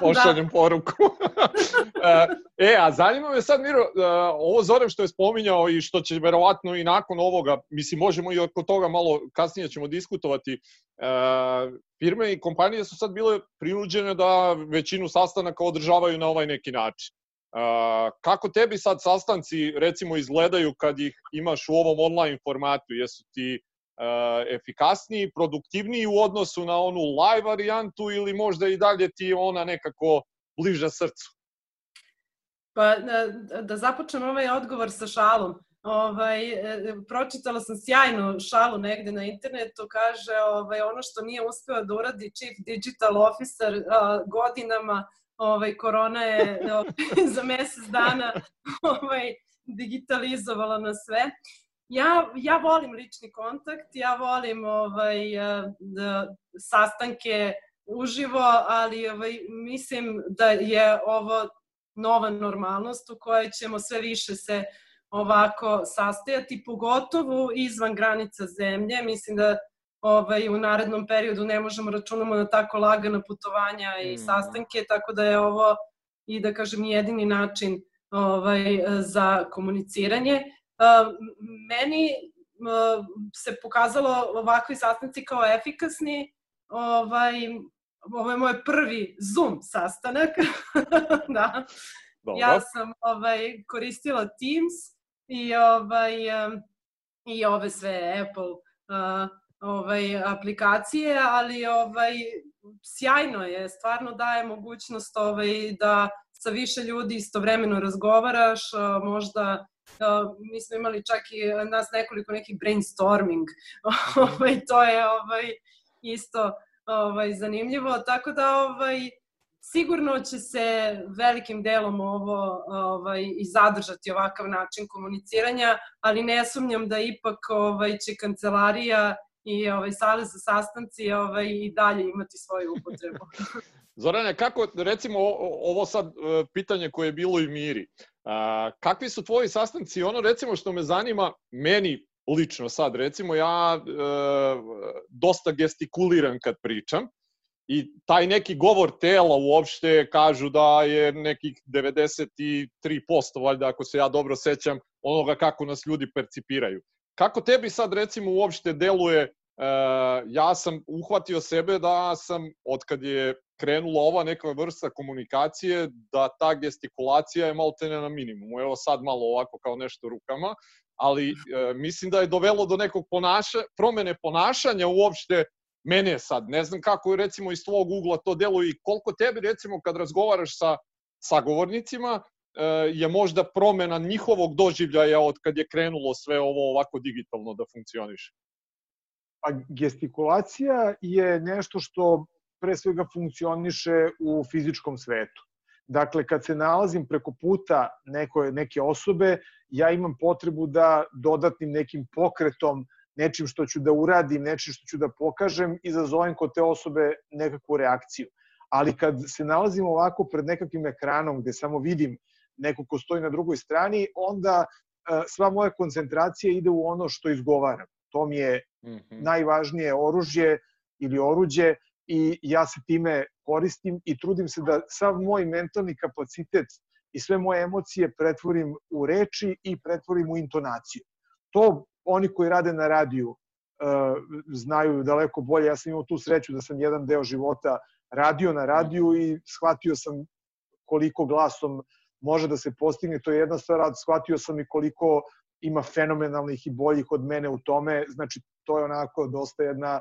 pošaljem da. poruku. e, a zanima me sad, Miro, e, ovo Zoran što je spominjao i što će verovatno i nakon ovoga, mislim, možemo i oko toga malo kasnije ćemo diskutovati, e, firme i kompanije su sad bile prinuđene da većinu sastanaka održavaju na ovaj neki način. Kako tebi sad sastanci recimo izgledaju kad ih imaš u ovom online formatu? Jesu ti efikasniji, produktivniji u odnosu na onu live varijantu ili možda i dalje ti ona nekako bliža srcu? Pa da, da započnem ovaj odgovor sa šalom. Ovaj, e, pročitala sam sjajnu šalu negde na internetu, kaže ovaj, ono što nije uspeo da uradi Chief Digital Officer godinama, ovaj, korona je ovaj, za mesec dana ovaj, digitalizovala na sve. Ja, ja volim lični kontakt, ja volim ovaj, da, sastanke uživo, ali ovaj, mislim da je ovo nova normalnost u kojoj ćemo sve više se ovako sastajati, pogotovo izvan granica zemlje. Mislim da ovaj, u narednom periodu ne možemo računamo na tako lagana putovanja i mm. sastanke, tako da je ovo i da kažem jedini način ovaj, za komuniciranje. Meni se pokazalo ovakvi sastanci kao efikasni. Ovaj, ovo je moj prvi Zoom sastanak. da. Dobro. Ja sam ovaj, koristila Teams i, ovaj, i ove sve Apple ovaj, aplikacije, ali ovaj, sjajno je, stvarno daje mogućnost ovaj, da sa više ljudi istovremeno razgovaraš, možda mi smo imali čak i nas nekoliko nekih brainstorming, ovaj, to je ovaj, isto ovaj, zanimljivo, tako da ovaj, sigurno će se velikim delom ovo ovaj, i zadržati ovakav način komuniciranja, ali ne sumnjam da ipak ovaj, će kancelarija i ovaj, sale za sastanci ovaj, i dalje imati svoju upotrebu. Zorane, kako, recimo, ovo sad e, pitanje koje je bilo i Miri, a, kakvi su tvoji sastanci? Ono, recimo, što me zanima, meni lično sad, recimo, ja e, dosta gestikuliram kad pričam, i taj neki govor tela uopšte kažu da je nekih 93% valjda ako se ja dobro sećam onoga kako nas ljudi percipiraju. Kako tebi sad recimo uopšte deluje, e, ja sam uhvatio sebe da sam, od kad je krenula ova neka vrsta komunikacije, da ta gestikulacija je malo tene na minimumu. Evo sad malo ovako kao nešto rukama, ali e, mislim da je dovelo do nekog ponaša, promene ponašanja uopšte mene sad. Ne znam kako recimo iz tvog ugla to deluje i koliko tebi recimo kad razgovaraš sa sagovornicima, je možda promena njihovog doživljaja od kad je krenulo sve ovo ovako digitalno da funkcioniše? Pa gestikulacija je nešto što pre svega funkcioniše u fizičkom svetu. Dakle, kad se nalazim preko puta neko, neke osobe, ja imam potrebu da dodatnim nekim pokretom, nečim što ću da uradim, nečim što ću da pokažem, izazovem kod te osobe nekakvu reakciju. Ali kad se nalazim ovako pred nekakvim ekranom gde samo vidim neko ko stoji na drugoj strani, onda e, sva moja koncentracija ide u ono što izgovaram. To mi je mm -hmm. najvažnije oružje ili oruđe i ja se time koristim i trudim se da sav moj mentalni kapacitet i sve moje emocije pretvorim u reči i pretvorim u intonaciju. To oni koji rade na radiju uh, znaju daleko bolje. Ja sam imao tu sreću da sam jedan deo života radio na radiju i shvatio sam koliko glasom može da se postigne. To je jedna stvar, shvatio sam i koliko ima fenomenalnih i boljih od mene u tome. Znači, to je onako dosta jedna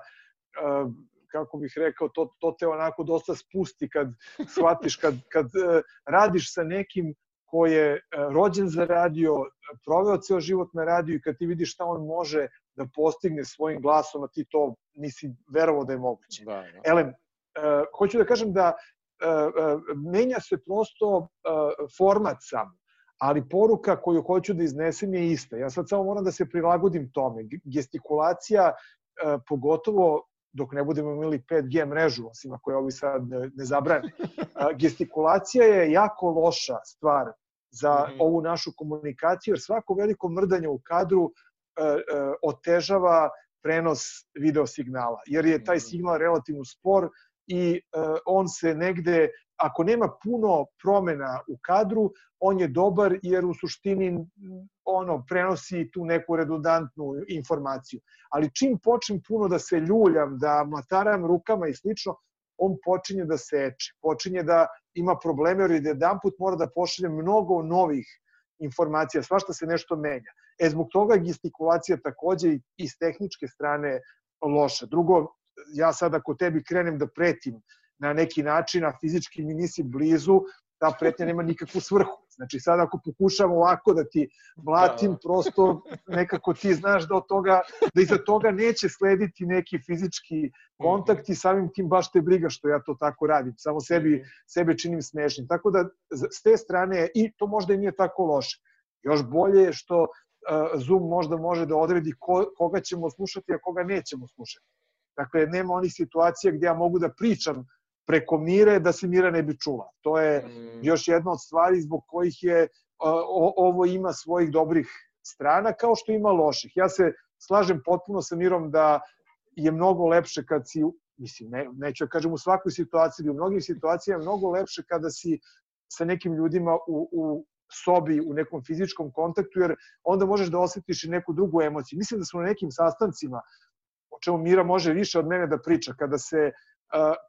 uh, kako bih rekao, to, to te onako dosta spusti kad shvatiš, kad, kad uh, radiš sa nekim ko je uh, rođen za radio, proveo ceo život na radiju i kad ti vidiš šta on može da postigne svojim glasom, a ti to nisi verovo da je moguće. Da, da. Elem, uh, hoću da kažem da uh, menja se prosto uh, format sam, ali poruka koju hoću da iznesem je ista. Ja sad samo moram da se prilagodim tome. Gestikulacija, uh, pogotovo dok ne budemo imali 5G mrežu, osim ako je ovi sad ne, ne zabrane. Gestikulacija je jako loša stvar za mm -hmm. ovu našu komunikaciju, jer svako veliko mrdanje u kadru uh, uh, otežava prenos video signala, jer je taj mhm. signal relativno spor i uh, on se negde, ako nema puno promena u kadru, on je dobar jer u suštini ono prenosi tu neku redundantnu informaciju. Ali čim počnem puno da se ljuljam, da mataram rukama i slično, on počinje da seče, počinje da ima probleme, jer jedan put mora da pošalje mnogo novih informacija, svašta se nešto menja. E, zbog toga gestikulacija takođe i s tehničke strane loša. Drugo, ja sad ako tebi krenem da pretim na neki način, a fizički mi nisi blizu, ta pretnja nema nikakvu svrhu. Znači sad ako pokušam ovako da ti mlatim, da. prosto nekako ti znaš da od toga, da iza toga neće slediti neki fizički kontakt i samim tim baš te briga što ja to tako radim. Samo sebi, sebe činim smešnim. Tako da s te strane, i to možda i nije tako loše. Još bolje je što Zoom možda može da odredi ko, koga ćemo slušati, a koga nećemo slušati. Dakle, nema onih situacija gde ja mogu da pričam preko Mire da se Mira ne bi čula. To je mm. još jedna od stvari zbog kojih je o, ovo ima svojih dobrih strana kao što ima loših. Ja se slažem potpuno sa Mirom da je mnogo lepše kad si, mislim, ne, neću da kažem u svakoj situaciji, ali u mnogim situacijama je mnogo lepše kada si sa nekim ljudima u, u sobi, u nekom fizičkom kontaktu, jer onda možeš da osetiš i neku drugu emociju. Mislim da smo na nekim sastancima, čemu Mira može više od mene da priča, kada se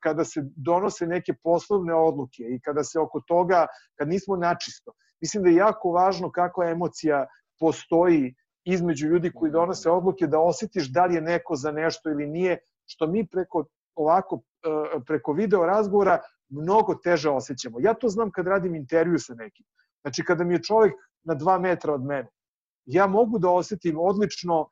kada se donose neke poslovne odluke i kada se oko toga, kad nismo načisto. Mislim da je jako važno kakva emocija postoji između ljudi koji donose odluke, da osetiš da li je neko za nešto ili nije, što mi preko ovako preko video razgovora mnogo teže osjećamo. Ja to znam kad radim intervju sa nekim. Znači, kada mi je čovjek na dva metra od mene, ja mogu da osetim odlično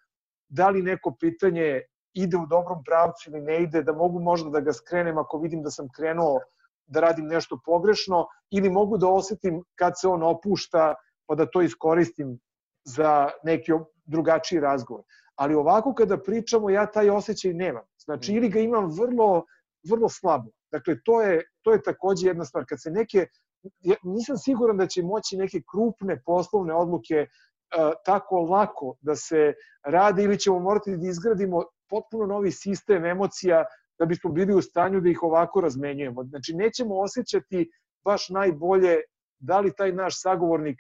da li neko pitanje ide u dobrom pravcu ili ne ide, da mogu možda da ga skrenem ako vidim da sam krenuo da radim nešto pogrešno ili mogu da osetim kad se on opušta pa da to iskoristim za neki drugačiji razgovor. Ali ovako kada pričamo ja taj osjećaj nemam. Znači ili ga imam vrlo, vrlo slabo. Dakle, to je, to je takođe jedna stvar. Kad se neke, ja nisam siguran da će moći neke krupne poslovne odluke uh, tako lako da se rade ili ćemo morati da izgradimo potpuno novi sistem emocija da bismo bili u stanju da ih ovako razmenjujemo. Znači, nećemo osjećati baš najbolje da li taj naš sagovornik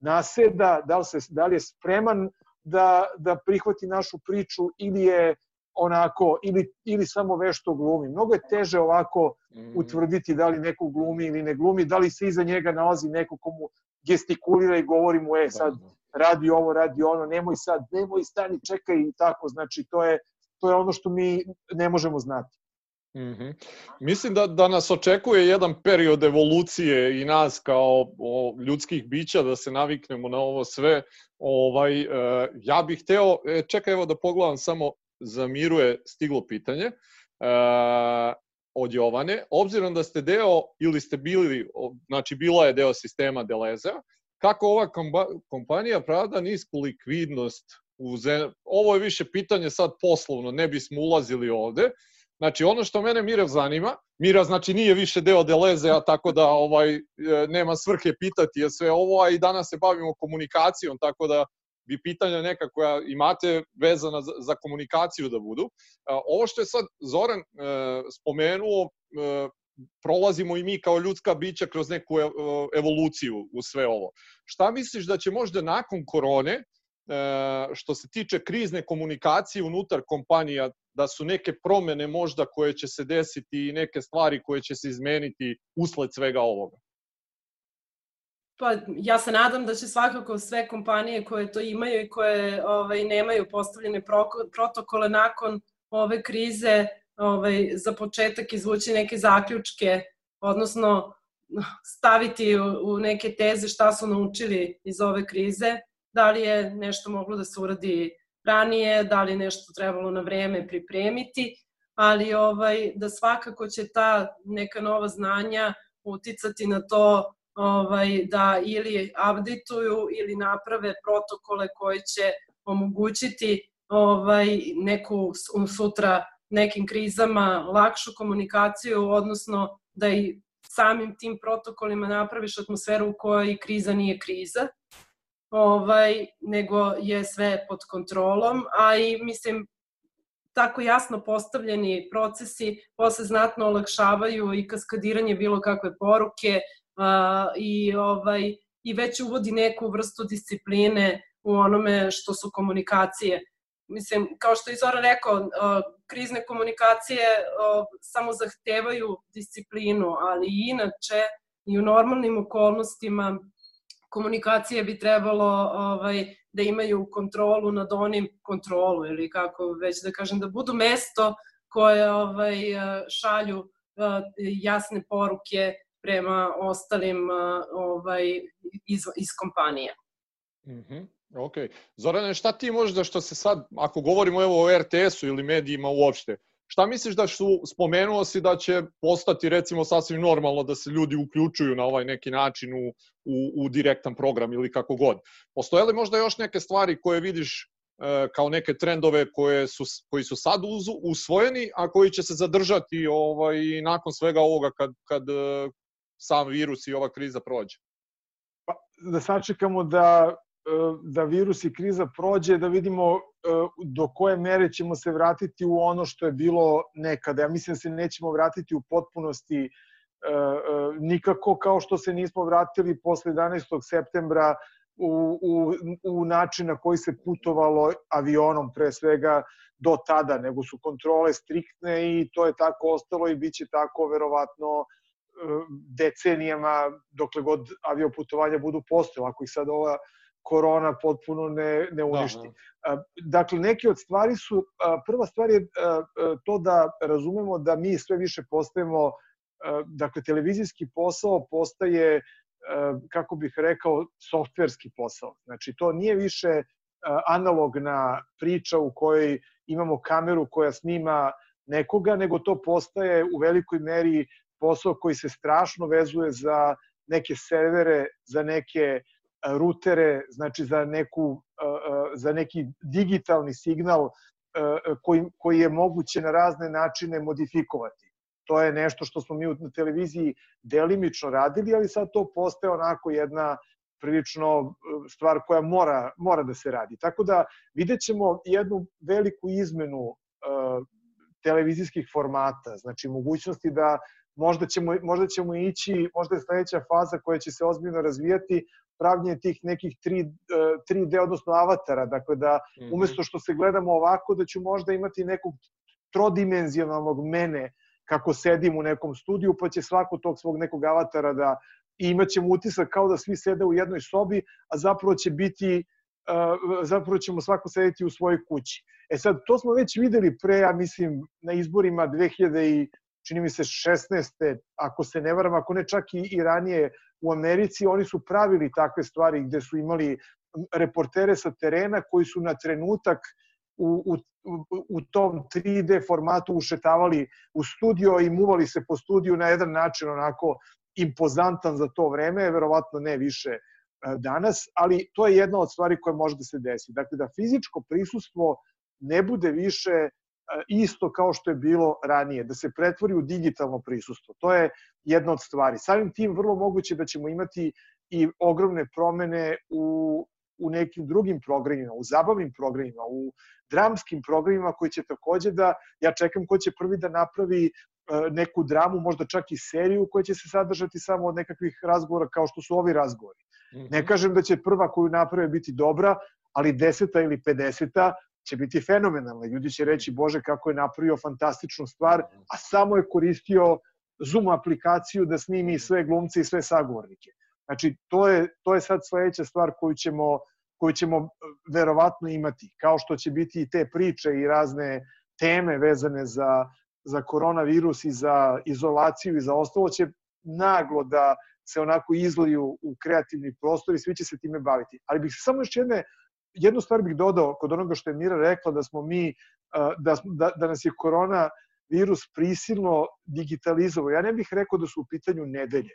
naseda, da li, se, da li je spreman da, da prihvati našu priču ili je onako, ili, ili samo vešto glumi. Mnogo je teže ovako mm. utvrditi da li neko glumi ili ne glumi, da li se iza njega nalazi neko komu gestikulira i govori mu, e, sad da, da. radi ovo, radi ono, nemoj sad, nemoj stani, čekaj i tako. Znači, to je, to je ono što mi ne možemo znati. Mm -hmm. Mislim da, da nas očekuje jedan period evolucije i nas kao o, ljudskih bića da se naviknemo na ovo sve. Ovaj, e, ja bih hteo, e, čekaj evo da pogledam samo za Miru je stiglo pitanje. E, od Jovane, obzirom da ste deo ili ste bili, znači bila je deo sistema Deleza, kako ova kompanija pravda nisku likvidnost u. Ovo je više pitanje sad poslovno, ne bismo ulazili ovde. Znači, ono što mene Mira zanima, Mira znači nije više deo Deleze, a tako da ovaj e, nema svrhe pitati je sve ovo, a i danas se bavimo komunikacijom, tako da bi pitanja neka koja imate vezana za, komunikaciju da budu. Ovo što je sad Zoran e, spomenuo, e, prolazimo i mi kao ljudska bića kroz neku e, evoluciju u sve ovo. Šta misliš da će možda nakon korone, što se tiče krizne komunikacije unutar kompanija, da su neke promene možda koje će se desiti i neke stvari koje će se izmeniti usled svega ovoga? Pa ja se nadam da će svakako sve kompanije koje to imaju i koje ovaj, nemaju postavljene protokole nakon ove krize ovaj, za početak izvući neke zaključke, odnosno staviti u, u neke teze šta su naučili iz ove krize, da li je nešto moglo da se uradi ranije, da li je nešto trebalo na vreme pripremiti, ali ovaj, da svakako će ta neka nova znanja uticati na to ovaj, da ili updateuju ili naprave protokole koji će omogućiti ovaj, neku sutra nekim krizama lakšu komunikaciju, odnosno da i samim tim protokolima napraviš atmosferu u kojoj kriza nije kriza, ovaj, nego je sve pod kontrolom, a i mislim tako jasno postavljeni procesi posle znatno olakšavaju i kaskadiranje bilo kakve poruke, a, i, ovaj, i već uvodi neku vrstu discipline u onome što su komunikacije. Mislim, kao što je Zora rekao, krizne komunikacije samo zahtevaju disciplinu, ali inače i u normalnim okolnostima komunikacije bi trebalo ovaj, da imaju kontrolu nad onim kontrolu ili kako već da kažem da budu mesto koje ovaj šalju jasne poruke prema ostalim ovaj, iz, iz kompanije. Mm -hmm. Ok. Zorane, šta ti možda što se sad, ako govorimo evo o RTS-u ili medijima uopšte, šta misliš da su, spomenuo si da će postati recimo sasvim normalno da se ljudi uključuju na ovaj neki način u, u, u direktan program ili kako god. Postoje li možda još neke stvari koje vidiš e, kao neke trendove koje su, koji su sad uz, usvojeni, a koji će se zadržati ovaj, nakon svega ovoga kad, kad, e, sam virus i ova kriza prođe? Pa, da sačekamo da, da virus i kriza prođe, da vidimo e, do koje mere ćemo se vratiti u ono što je bilo nekada. Ja mislim da se nećemo vratiti u potpunosti e, nikako kao što se nismo vratili posle 11. septembra u, u, u način na koji se putovalo avionom pre svega do tada, nego su kontrole striktne i to je tako ostalo i bit će tako verovatno decenijama, dokle god avioputovanja budu postojala, ako ih sad ova korona potpuno ne, ne uništi. Da, da. Dakle, neke od stvari su, prva stvar je to da razumemo da mi sve više postajemo, dakle, televizijski posao postaje, kako bih rekao, softverski posao. Znači, to nije više analogna priča u kojoj imamo kameru koja snima nekoga, nego to postaje u velikoj meri posao koji se strašno vezuje za neke servere, za neke rutere, znači za, neku, za neki digitalni signal koji, koji je moguće na razne načine modifikovati. To je nešto što smo mi na televiziji delimično radili, ali sad to postaje onako jedna prilično stvar koja mora, mora da se radi. Tako da vidjet ćemo jednu veliku izmenu televizijskih formata, znači mogućnosti da možda ćemo, možda ćemo ići, možda je sledeća faza koja će se ozbiljno razvijati, pravljenje tih nekih 3, 3D, odnosno avatara, dakle da mhm. umesto što se gledamo ovako, da ću možda imati nekog trodimenzionalnog mene kako sedim u nekom studiju, pa će svako tog svog nekog avatara da i imaćemo utisak kao da svi sede u jednoj sobi, a zapravo će biti zapravo ćemo svako sedeti u svojoj kući. E sad, to smo već videli pre, ja mislim, na izborima 2000 čini mi se 16. ako se ne varam, ako ne čak i, i ranije u Americi, oni su pravili takve stvari gde su imali reportere sa terena koji su na trenutak u, u, u tom 3D formatu ušetavali u studio i muvali se po studiju na jedan način onako impozantan za to vreme, verovatno ne više e, danas, ali to je jedna od stvari koja može da se desi. Dakle, da fizičko prisustvo ne bude više isto kao što je bilo ranije, da se pretvori u digitalno prisustvo. To je jedna od stvari. Samim tim vrlo moguće da ćemo imati i ogromne promene u, u nekim drugim programima, u zabavnim programima, u dramskim programima koji će takođe da, ja čekam ko će prvi da napravi E, neku dramu, možda čak i seriju koja će se sadržati samo od nekakvih razgovora kao što su ovi razgovori. Ne mhm. kažem da će prva koju naprave biti dobra, ali deseta ili pedeseta će biti fenomenalna. Ljudi će reći, bože, kako je napravio fantastičnu stvar, a samo je koristio Zoom aplikaciju da snimi sve glumce i sve sagovornike. Znači, to je, to je sad sledeća stvar koju ćemo, koju ćemo e, verovatno imati, kao što će biti i te priče i razne teme vezane za za koronavirus i za izolaciju i za ostalo će naglo da se onako izliju u kreativni prostor i svi će se time baviti. Ali bih samo još jedne, jednu stvar bih dodao kod onoga što je Mira rekla da smo mi, da, da, da nas je korona virus prisilno digitalizovao. Ja ne bih rekao da su u pitanju nedelje.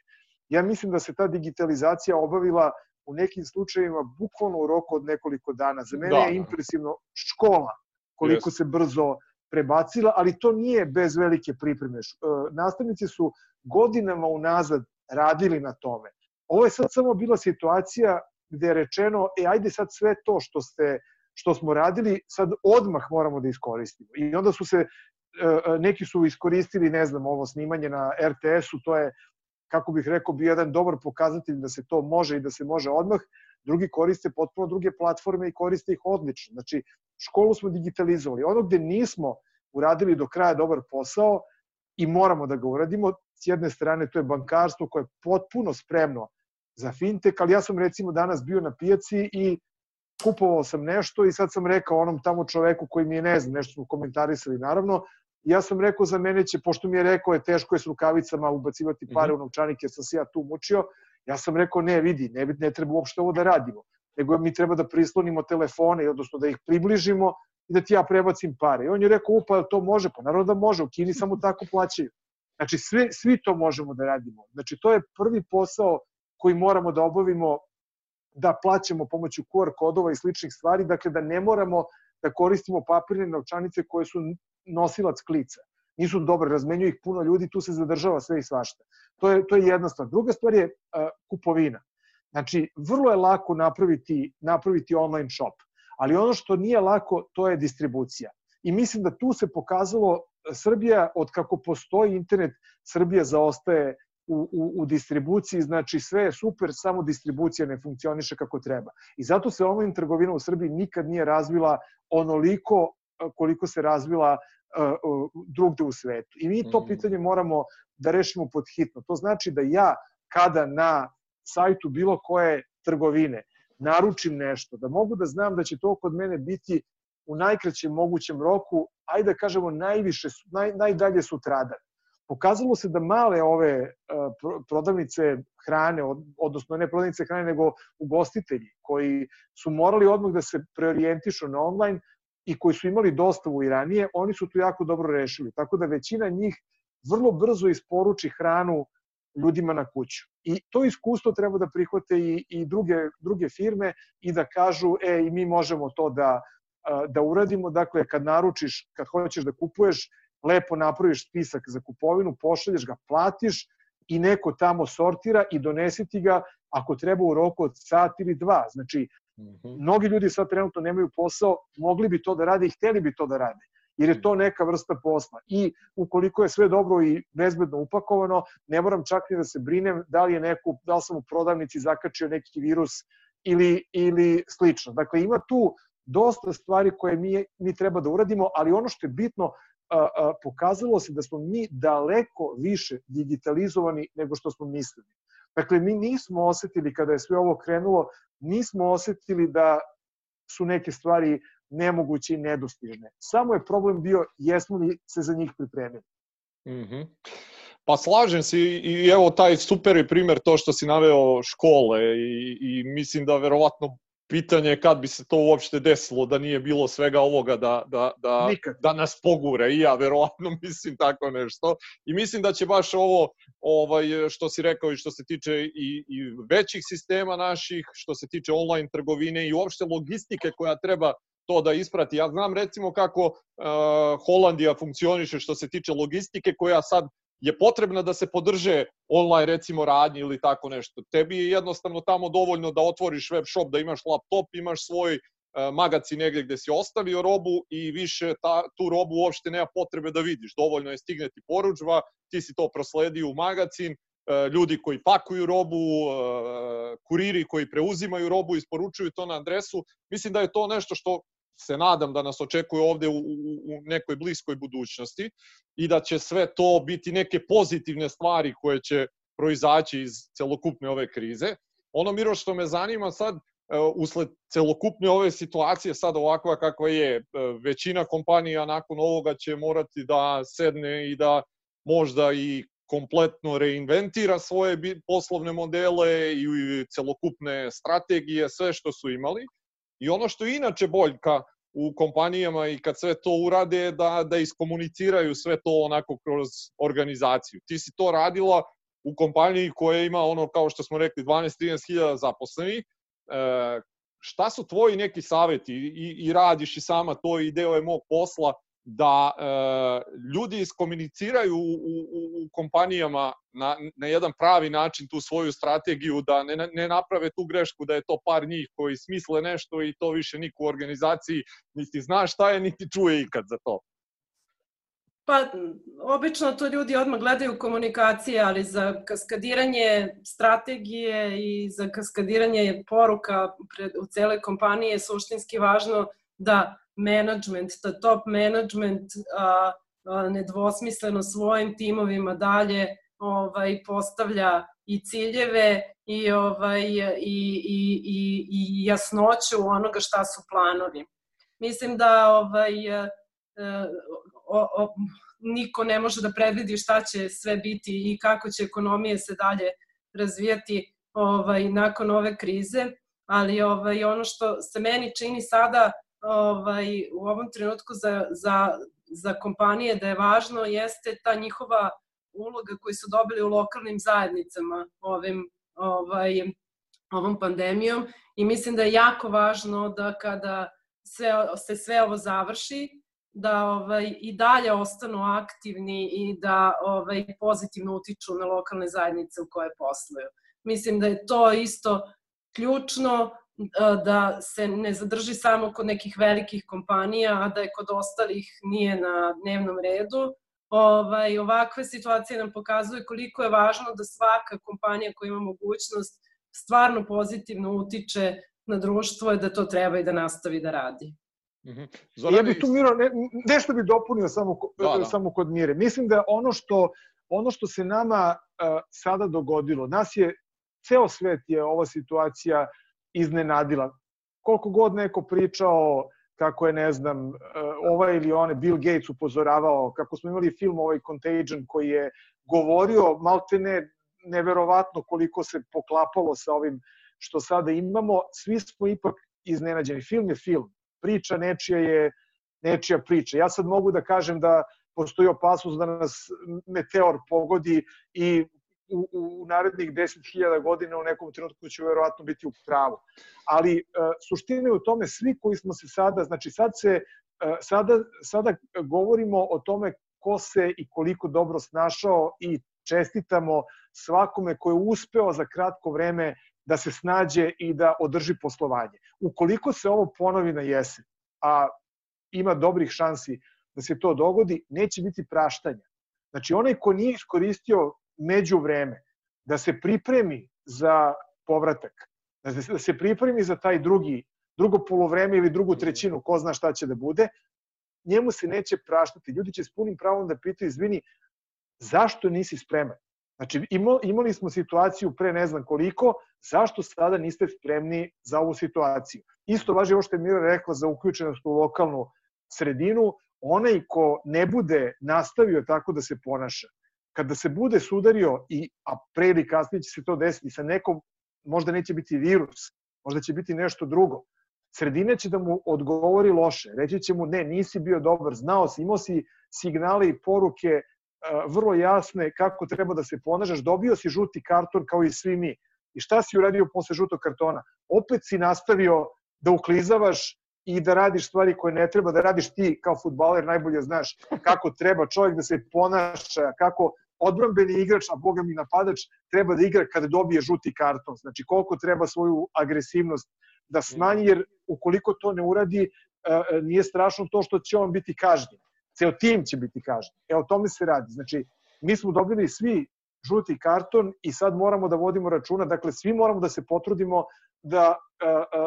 Ja mislim da se ta digitalizacija obavila u nekim slučajevima bukvalno u roku od nekoliko dana. Za mene da. je impresivno škola koliko yes. se brzo prebacila, ali to nije bez velike pripreme. E, nastavnici su godinama unazad radili na tome. Ovo je sad samo bila situacija gde je rečeno, e, ajde sad sve to što, ste, što smo radili, sad odmah moramo da iskoristimo. I onda su se, e, e, neki su iskoristili, ne znam, ovo snimanje na RTS-u, to je, kako bih rekao, bio jedan dobar pokazatelj da se to može i da se može odmah, drugi koriste potpuno druge platforme i koriste ih odlično. Znači, školu smo digitalizovali. Ono gde nismo uradili do kraja dobar posao i moramo da ga uradimo, s jedne strane to je bankarstvo koje je potpuno spremno za fintech, ali ja sam recimo danas bio na pijaci i kupovao sam nešto i sad sam rekao onom tamo čoveku koji mi je ne znam, nešto smo komentarisali naravno, ja sam rekao za mene će, pošto mi je rekao je teško je s rukavicama ubacivati pare mm -hmm. u novčanik jer sam se ja tu mučio, Ja sam rekao, ne, vidi, ne, ne treba uopšte ovo da radimo, nego mi treba da prislonimo telefone, odnosno da ih približimo i da ti ja prebacim pare. I on je rekao, upa, to može? Pa naravno da može, u Kini samo tako plaćaju. Znači, svi, svi to možemo da radimo. Znači, to je prvi posao koji moramo da obavimo da plaćamo pomoću QR kodova i sličnih stvari, dakle da ne moramo da koristimo papirne novčanice koje su nosilac klica nisu dobre, razmenjuju ih puno ljudi, tu se zadržava sve i svašta. To je, to je jedna stvar. Druga stvar je uh, kupovina. Znači, vrlo je lako napraviti, napraviti online shop, ali ono što nije lako, to je distribucija. I mislim da tu se pokazalo Srbija, od kako postoji internet, Srbija zaostaje u, u, u distribuciji, znači sve je super, samo distribucija ne funkcioniše kako treba. I zato se online trgovina u Srbiji nikad nije razvila onoliko koliko se razvila drugde u svetu. I mi to mm. pitanje moramo da rešimo pod hitno. To znači da ja kada na sajtu bilo koje trgovine naručim nešto, da mogu da znam da će to kod mene biti u najkraćem mogućem roku, ajde da kažemo najviše, naj, najdalje sutradan. Pokazalo se da male ove prodavnice hrane, odnosno ne prodavnice hrane, nego ugostitelji, koji su morali odmah da se preorijentišu na online, i koji su imali dostavu i ranije, oni su to jako dobro rešili. Tako da većina njih vrlo brzo isporuči hranu ljudima na kuću. I to iskustvo treba da prihvate i, i druge, druge firme i da kažu, e, i mi možemo to da, da uradimo. Dakle, kad naručiš, kad hoćeš da kupuješ, lepo napraviš spisak za kupovinu, pošalješ ga, platiš i neko tamo sortira i donesi ti ga ako treba u roku od sat ili dva. Znači, -hmm. Mnogi ljudi sad trenutno nemaju posao, mogli bi to da rade i hteli bi to da rade jer je to neka vrsta posla. I ukoliko je sve dobro i bezbedno upakovano, ne moram čak ni da se brinem da li je neko, da li sam u prodavnici zakačio neki virus ili, ili slično. Dakle, ima tu dosta stvari koje mi, mi treba da uradimo, ali ono što je bitno, pokazalo se da smo mi daleko više digitalizovani nego što smo mislili. Dakle, mi nismo osetili kada je sve ovo krenulo, nismo osetili da su neke stvari nemoguće i nedostižne. Samo je problem bio jesmo li se za njih pripremili. Mm -hmm. Pa slažem se i, evo taj super primer to što si naveo škole i, i mislim da verovatno pitanje je kad bi se to uopšte desilo da nije bilo svega ovoga da, da, da, da nas pogure. I ja verovatno mislim tako nešto. I mislim da će baš ovo ovaj, što si rekao i što se tiče i, i većih sistema naših, što se tiče online trgovine i uopšte logistike koja treba to da isprati. Ja znam recimo kako uh, Holandija funkcioniše što se tiče logistike koja sad je potrebna da se podrže online recimo radnje ili tako nešto. Tebi je jednostavno tamo dovoljno da otvoriš web shop, da imaš laptop, imaš svoj e, magaci negde gde si ostavio robu i više ta, tu robu uopšte nema potrebe da vidiš. Dovoljno je stigne ti poručba, ti si to prosledio u magacin, e, ljudi koji pakuju robu, e, kuriri koji preuzimaju robu, isporučuju to na adresu. Mislim da je to nešto što se nadam da nas očekuje ovde u, u nekoj bliskoj budućnosti i da će sve to biti neke pozitivne stvari koje će proizaći iz celokupne ove krize. Ono, Miro, što me zanima sad, e, usled celokupne ove situacije sad ovakva kakva je, e, većina kompanija nakon ovoga će morati da sedne i da možda i kompletno reinventira svoje poslovne modele i celokupne strategije, sve što su imali. I ono što inače boljka u kompanijama i kad sve to urade da, da iskomuniciraju sve to onako kroz organizaciju. Ti si to radila u kompaniji koja ima ono kao što smo rekli 12-13 hiljada zaposlenih. E, šta su tvoji neki saveti i, i radiš i sama to i deo je mog posla da e, ljudi iskomuniciraju u, u, u kompanijama na, na jedan pravi način tu svoju strategiju, da ne, ne naprave tu grešku da je to par njih koji smisle nešto i to više niko u organizaciji niti zna šta je, niti čuje ikad za to. Pa, obično to ljudi odmah gledaju komunikacije, ali za kaskadiranje strategije i za kaskadiranje poruka pred, u cele kompanije je suštinski važno da management, da top management a, a, nedvosmisleno svojim timovima dalje ovaj postavlja i ciljeve i ovaj i, i, i, i jasnoću onoga šta su planovi. Mislim da ovaj e, o, o, niko ne može da predvidi šta će sve biti i kako će ekonomije se dalje razvijati ovaj nakon ove krize, ali ovaj ono što se meni čini sada ovaj, u ovom trenutku za, za, za kompanije da je važno jeste ta njihova uloga koju su dobili u lokalnim zajednicama ovim, ovaj, ovom pandemijom i mislim da je jako važno da kada sve, se sve ovo završi, da ovaj, i dalje ostanu aktivni i da ovaj, pozitivno utiču na lokalne zajednice u koje posluju. Mislim da je to isto ključno da se ne zadrži samo kod nekih velikih kompanija, a da je kod ostalih nije na dnevnom redu. Ovaj, ovakve situacije nam pokazuju koliko je važno da svaka kompanija koja ima mogućnost stvarno pozitivno utiče na društvo i da to treba i da nastavi da radi. Mm -hmm. Zorane... Ja bih tu, Miro, ne, nešto bih dopunio samo, da, da. samo kod Mire. Mislim da ono što, ono što se nama uh, sada dogodilo, nas je, ceo svet je ova situacija uh, iznenadila. Koliko god neko pričao kako je, ne znam, e, ovaj ili one, Bill Gates upozoravao, kako smo imali film ovaj Contagion koji je govorio malte ne, neverovatno koliko se poklapalo sa ovim što sada imamo, svi smo ipak iznenađeni. Film je film, priča nečija je nečija priča. Ja sad mogu da kažem da postoji opasnost da nas meteor pogodi i u, u narednih 10.000 godina u nekom trenutku će verovatno biti u pravu. Ali e, suština je u tome svi koji smo se sada, znači sad se, e, sada, sada govorimo o tome ko se i koliko dobro snašao i čestitamo svakome ko je uspeo za kratko vreme da se snađe i da održi poslovanje. Ukoliko se ovo ponovi na jesen, a ima dobrih šansi da se to dogodi, neće biti praštanja. Znači, onaj ko nije iskoristio među vreme, da se pripremi za povratak, da se, da se pripremi za taj drugi, drugo polovreme ili drugu trećinu, ko zna šta će da bude, njemu se neće praštati. Ljudi će s punim pravom da pitaju, izvini, zašto nisi spreman? Znači, imali smo situaciju pre ne znam koliko, zašto sada niste spremni za ovu situaciju? Isto važi ovo što je Mira rekla za uključenost u lokalnu sredinu, onaj ko ne bude nastavio tako da se ponaša, kada se bude sudario, i, a pre ili kasnije će se to desiti sa nekom, možda neće biti virus, možda će biti nešto drugo, sredina će da mu odgovori loše. Reći će mu, ne, nisi bio dobar, znao si, imao si signale i poruke vrlo jasne kako treba da se ponašaš, dobio si žuti karton kao i svi mi. I šta si uradio posle žutog kartona? Opet si nastavio da uklizavaš i da radiš stvari koje ne treba da radiš ti kao futbaler najbolje znaš kako treba čovjek da se ponaša, kako odbrambeni igrač, a boga mi napadač, treba da igra kada dobije žuti karton. Znači koliko treba svoju agresivnost da smanji, jer ukoliko to ne uradi, nije strašno to što će on biti kažnjen ceo tim će biti kažnjen. E, o tome se radi. Znači, mi smo dobili svi žuti karton i sad moramo da vodimo računa, dakle, svi moramo da se potrudimo da,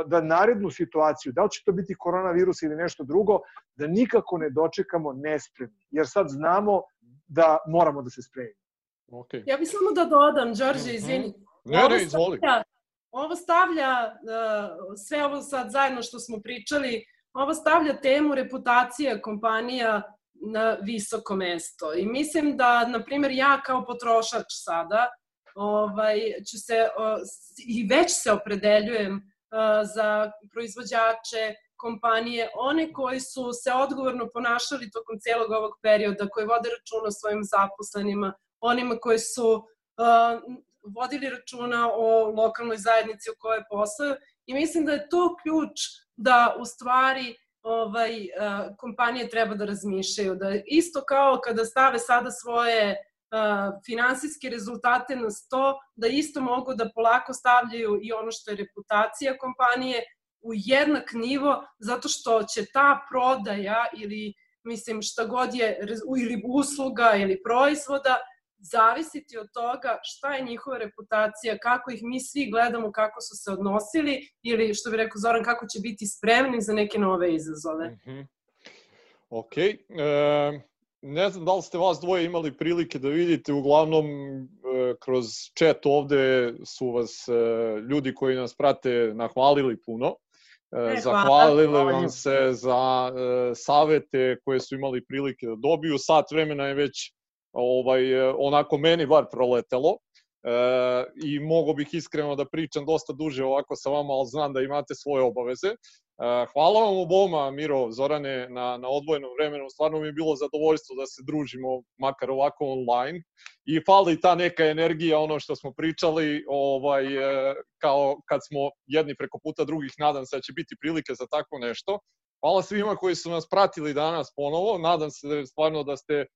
da narednu situaciju, da li će to biti koronavirus ili nešto drugo, da nikako ne dočekamo nespremni. Jer sad znamo da moramo da se spremimo. Okay. Ja bih samo da dodam, Đorđe, mhm. izvini. Ne, ne, izvoli. Ovo stavlja, uh, sve ovo sad zajedno što smo pričali, ovo stavlja temu reputacija kompanija na visoko mesto. I mislim da, na primjer, ja kao potrošač sada ovaj, ću se, o, i već se opredeljujem o, za proizvođače, kompanije, one koji su se odgovorno ponašali tokom celog ovog perioda, koji vode računa o svojim zaposlenima, onima koji su uh, vodili računa o lokalnoj zajednici u kojoj poslaju i mislim da je to ključ da u stvari ovaj, uh, kompanije treba da razmišljaju. Da isto kao kada stave sada svoje uh, finansijske rezultate na sto, da isto mogu da polako stavljaju i ono što je reputacija kompanije u jednak nivo, zato što će ta prodaja ili mislim šta god je, ili usluga ili proizvoda, zavisiti od toga šta je njihova reputacija, kako ih mi svi gledamo, kako su se odnosili ili, što bi rekao Zoran, kako će biti spremni za neke nove izazove. Mm -hmm. Ok. E, ne znam da li ste vas dvoje imali prilike da vidite, uglavnom e, kroz chat ovde su vas e, ljudi koji nas prate nahvalili puno. E, zahvalili vam se za e, savete koje su imali prilike da dobiju. Sat vremena je već ovaj, e, onako meni bar proletelo. E, i mogo bih iskreno da pričam dosta duže ovako sa vama, ali znam da imate svoje obaveze. E, hvala vam oboma, Miro, Zorane, na, na odvojenom vremenu. Stvarno mi je bilo zadovoljstvo da se družimo, makar ovako online. I fali ta neka energija, ono što smo pričali, ovaj, e, kao kad smo jedni preko puta drugih, nadam se da će biti prilike za tako nešto. Hvala svima koji su nas pratili danas ponovo. Nadam se da stvarno da ste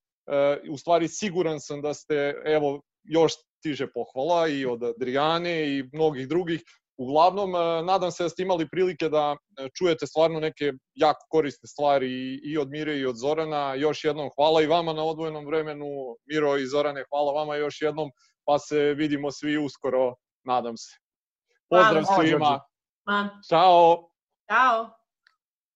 u stvari siguran sam da ste, evo, još stiže pohvala i od Adriane i mnogih drugih. Uglavnom, nadam se da ste imali prilike da čujete stvarno neke jako korisne stvari i od Mire i od Zorana. Još jednom hvala i vama na odvojenom vremenu. Miro i Zorane, hvala vama još jednom, pa se vidimo svi uskoro, nadam se. Pozdrav hvala. svima. Hvala. Ćao. Ćao.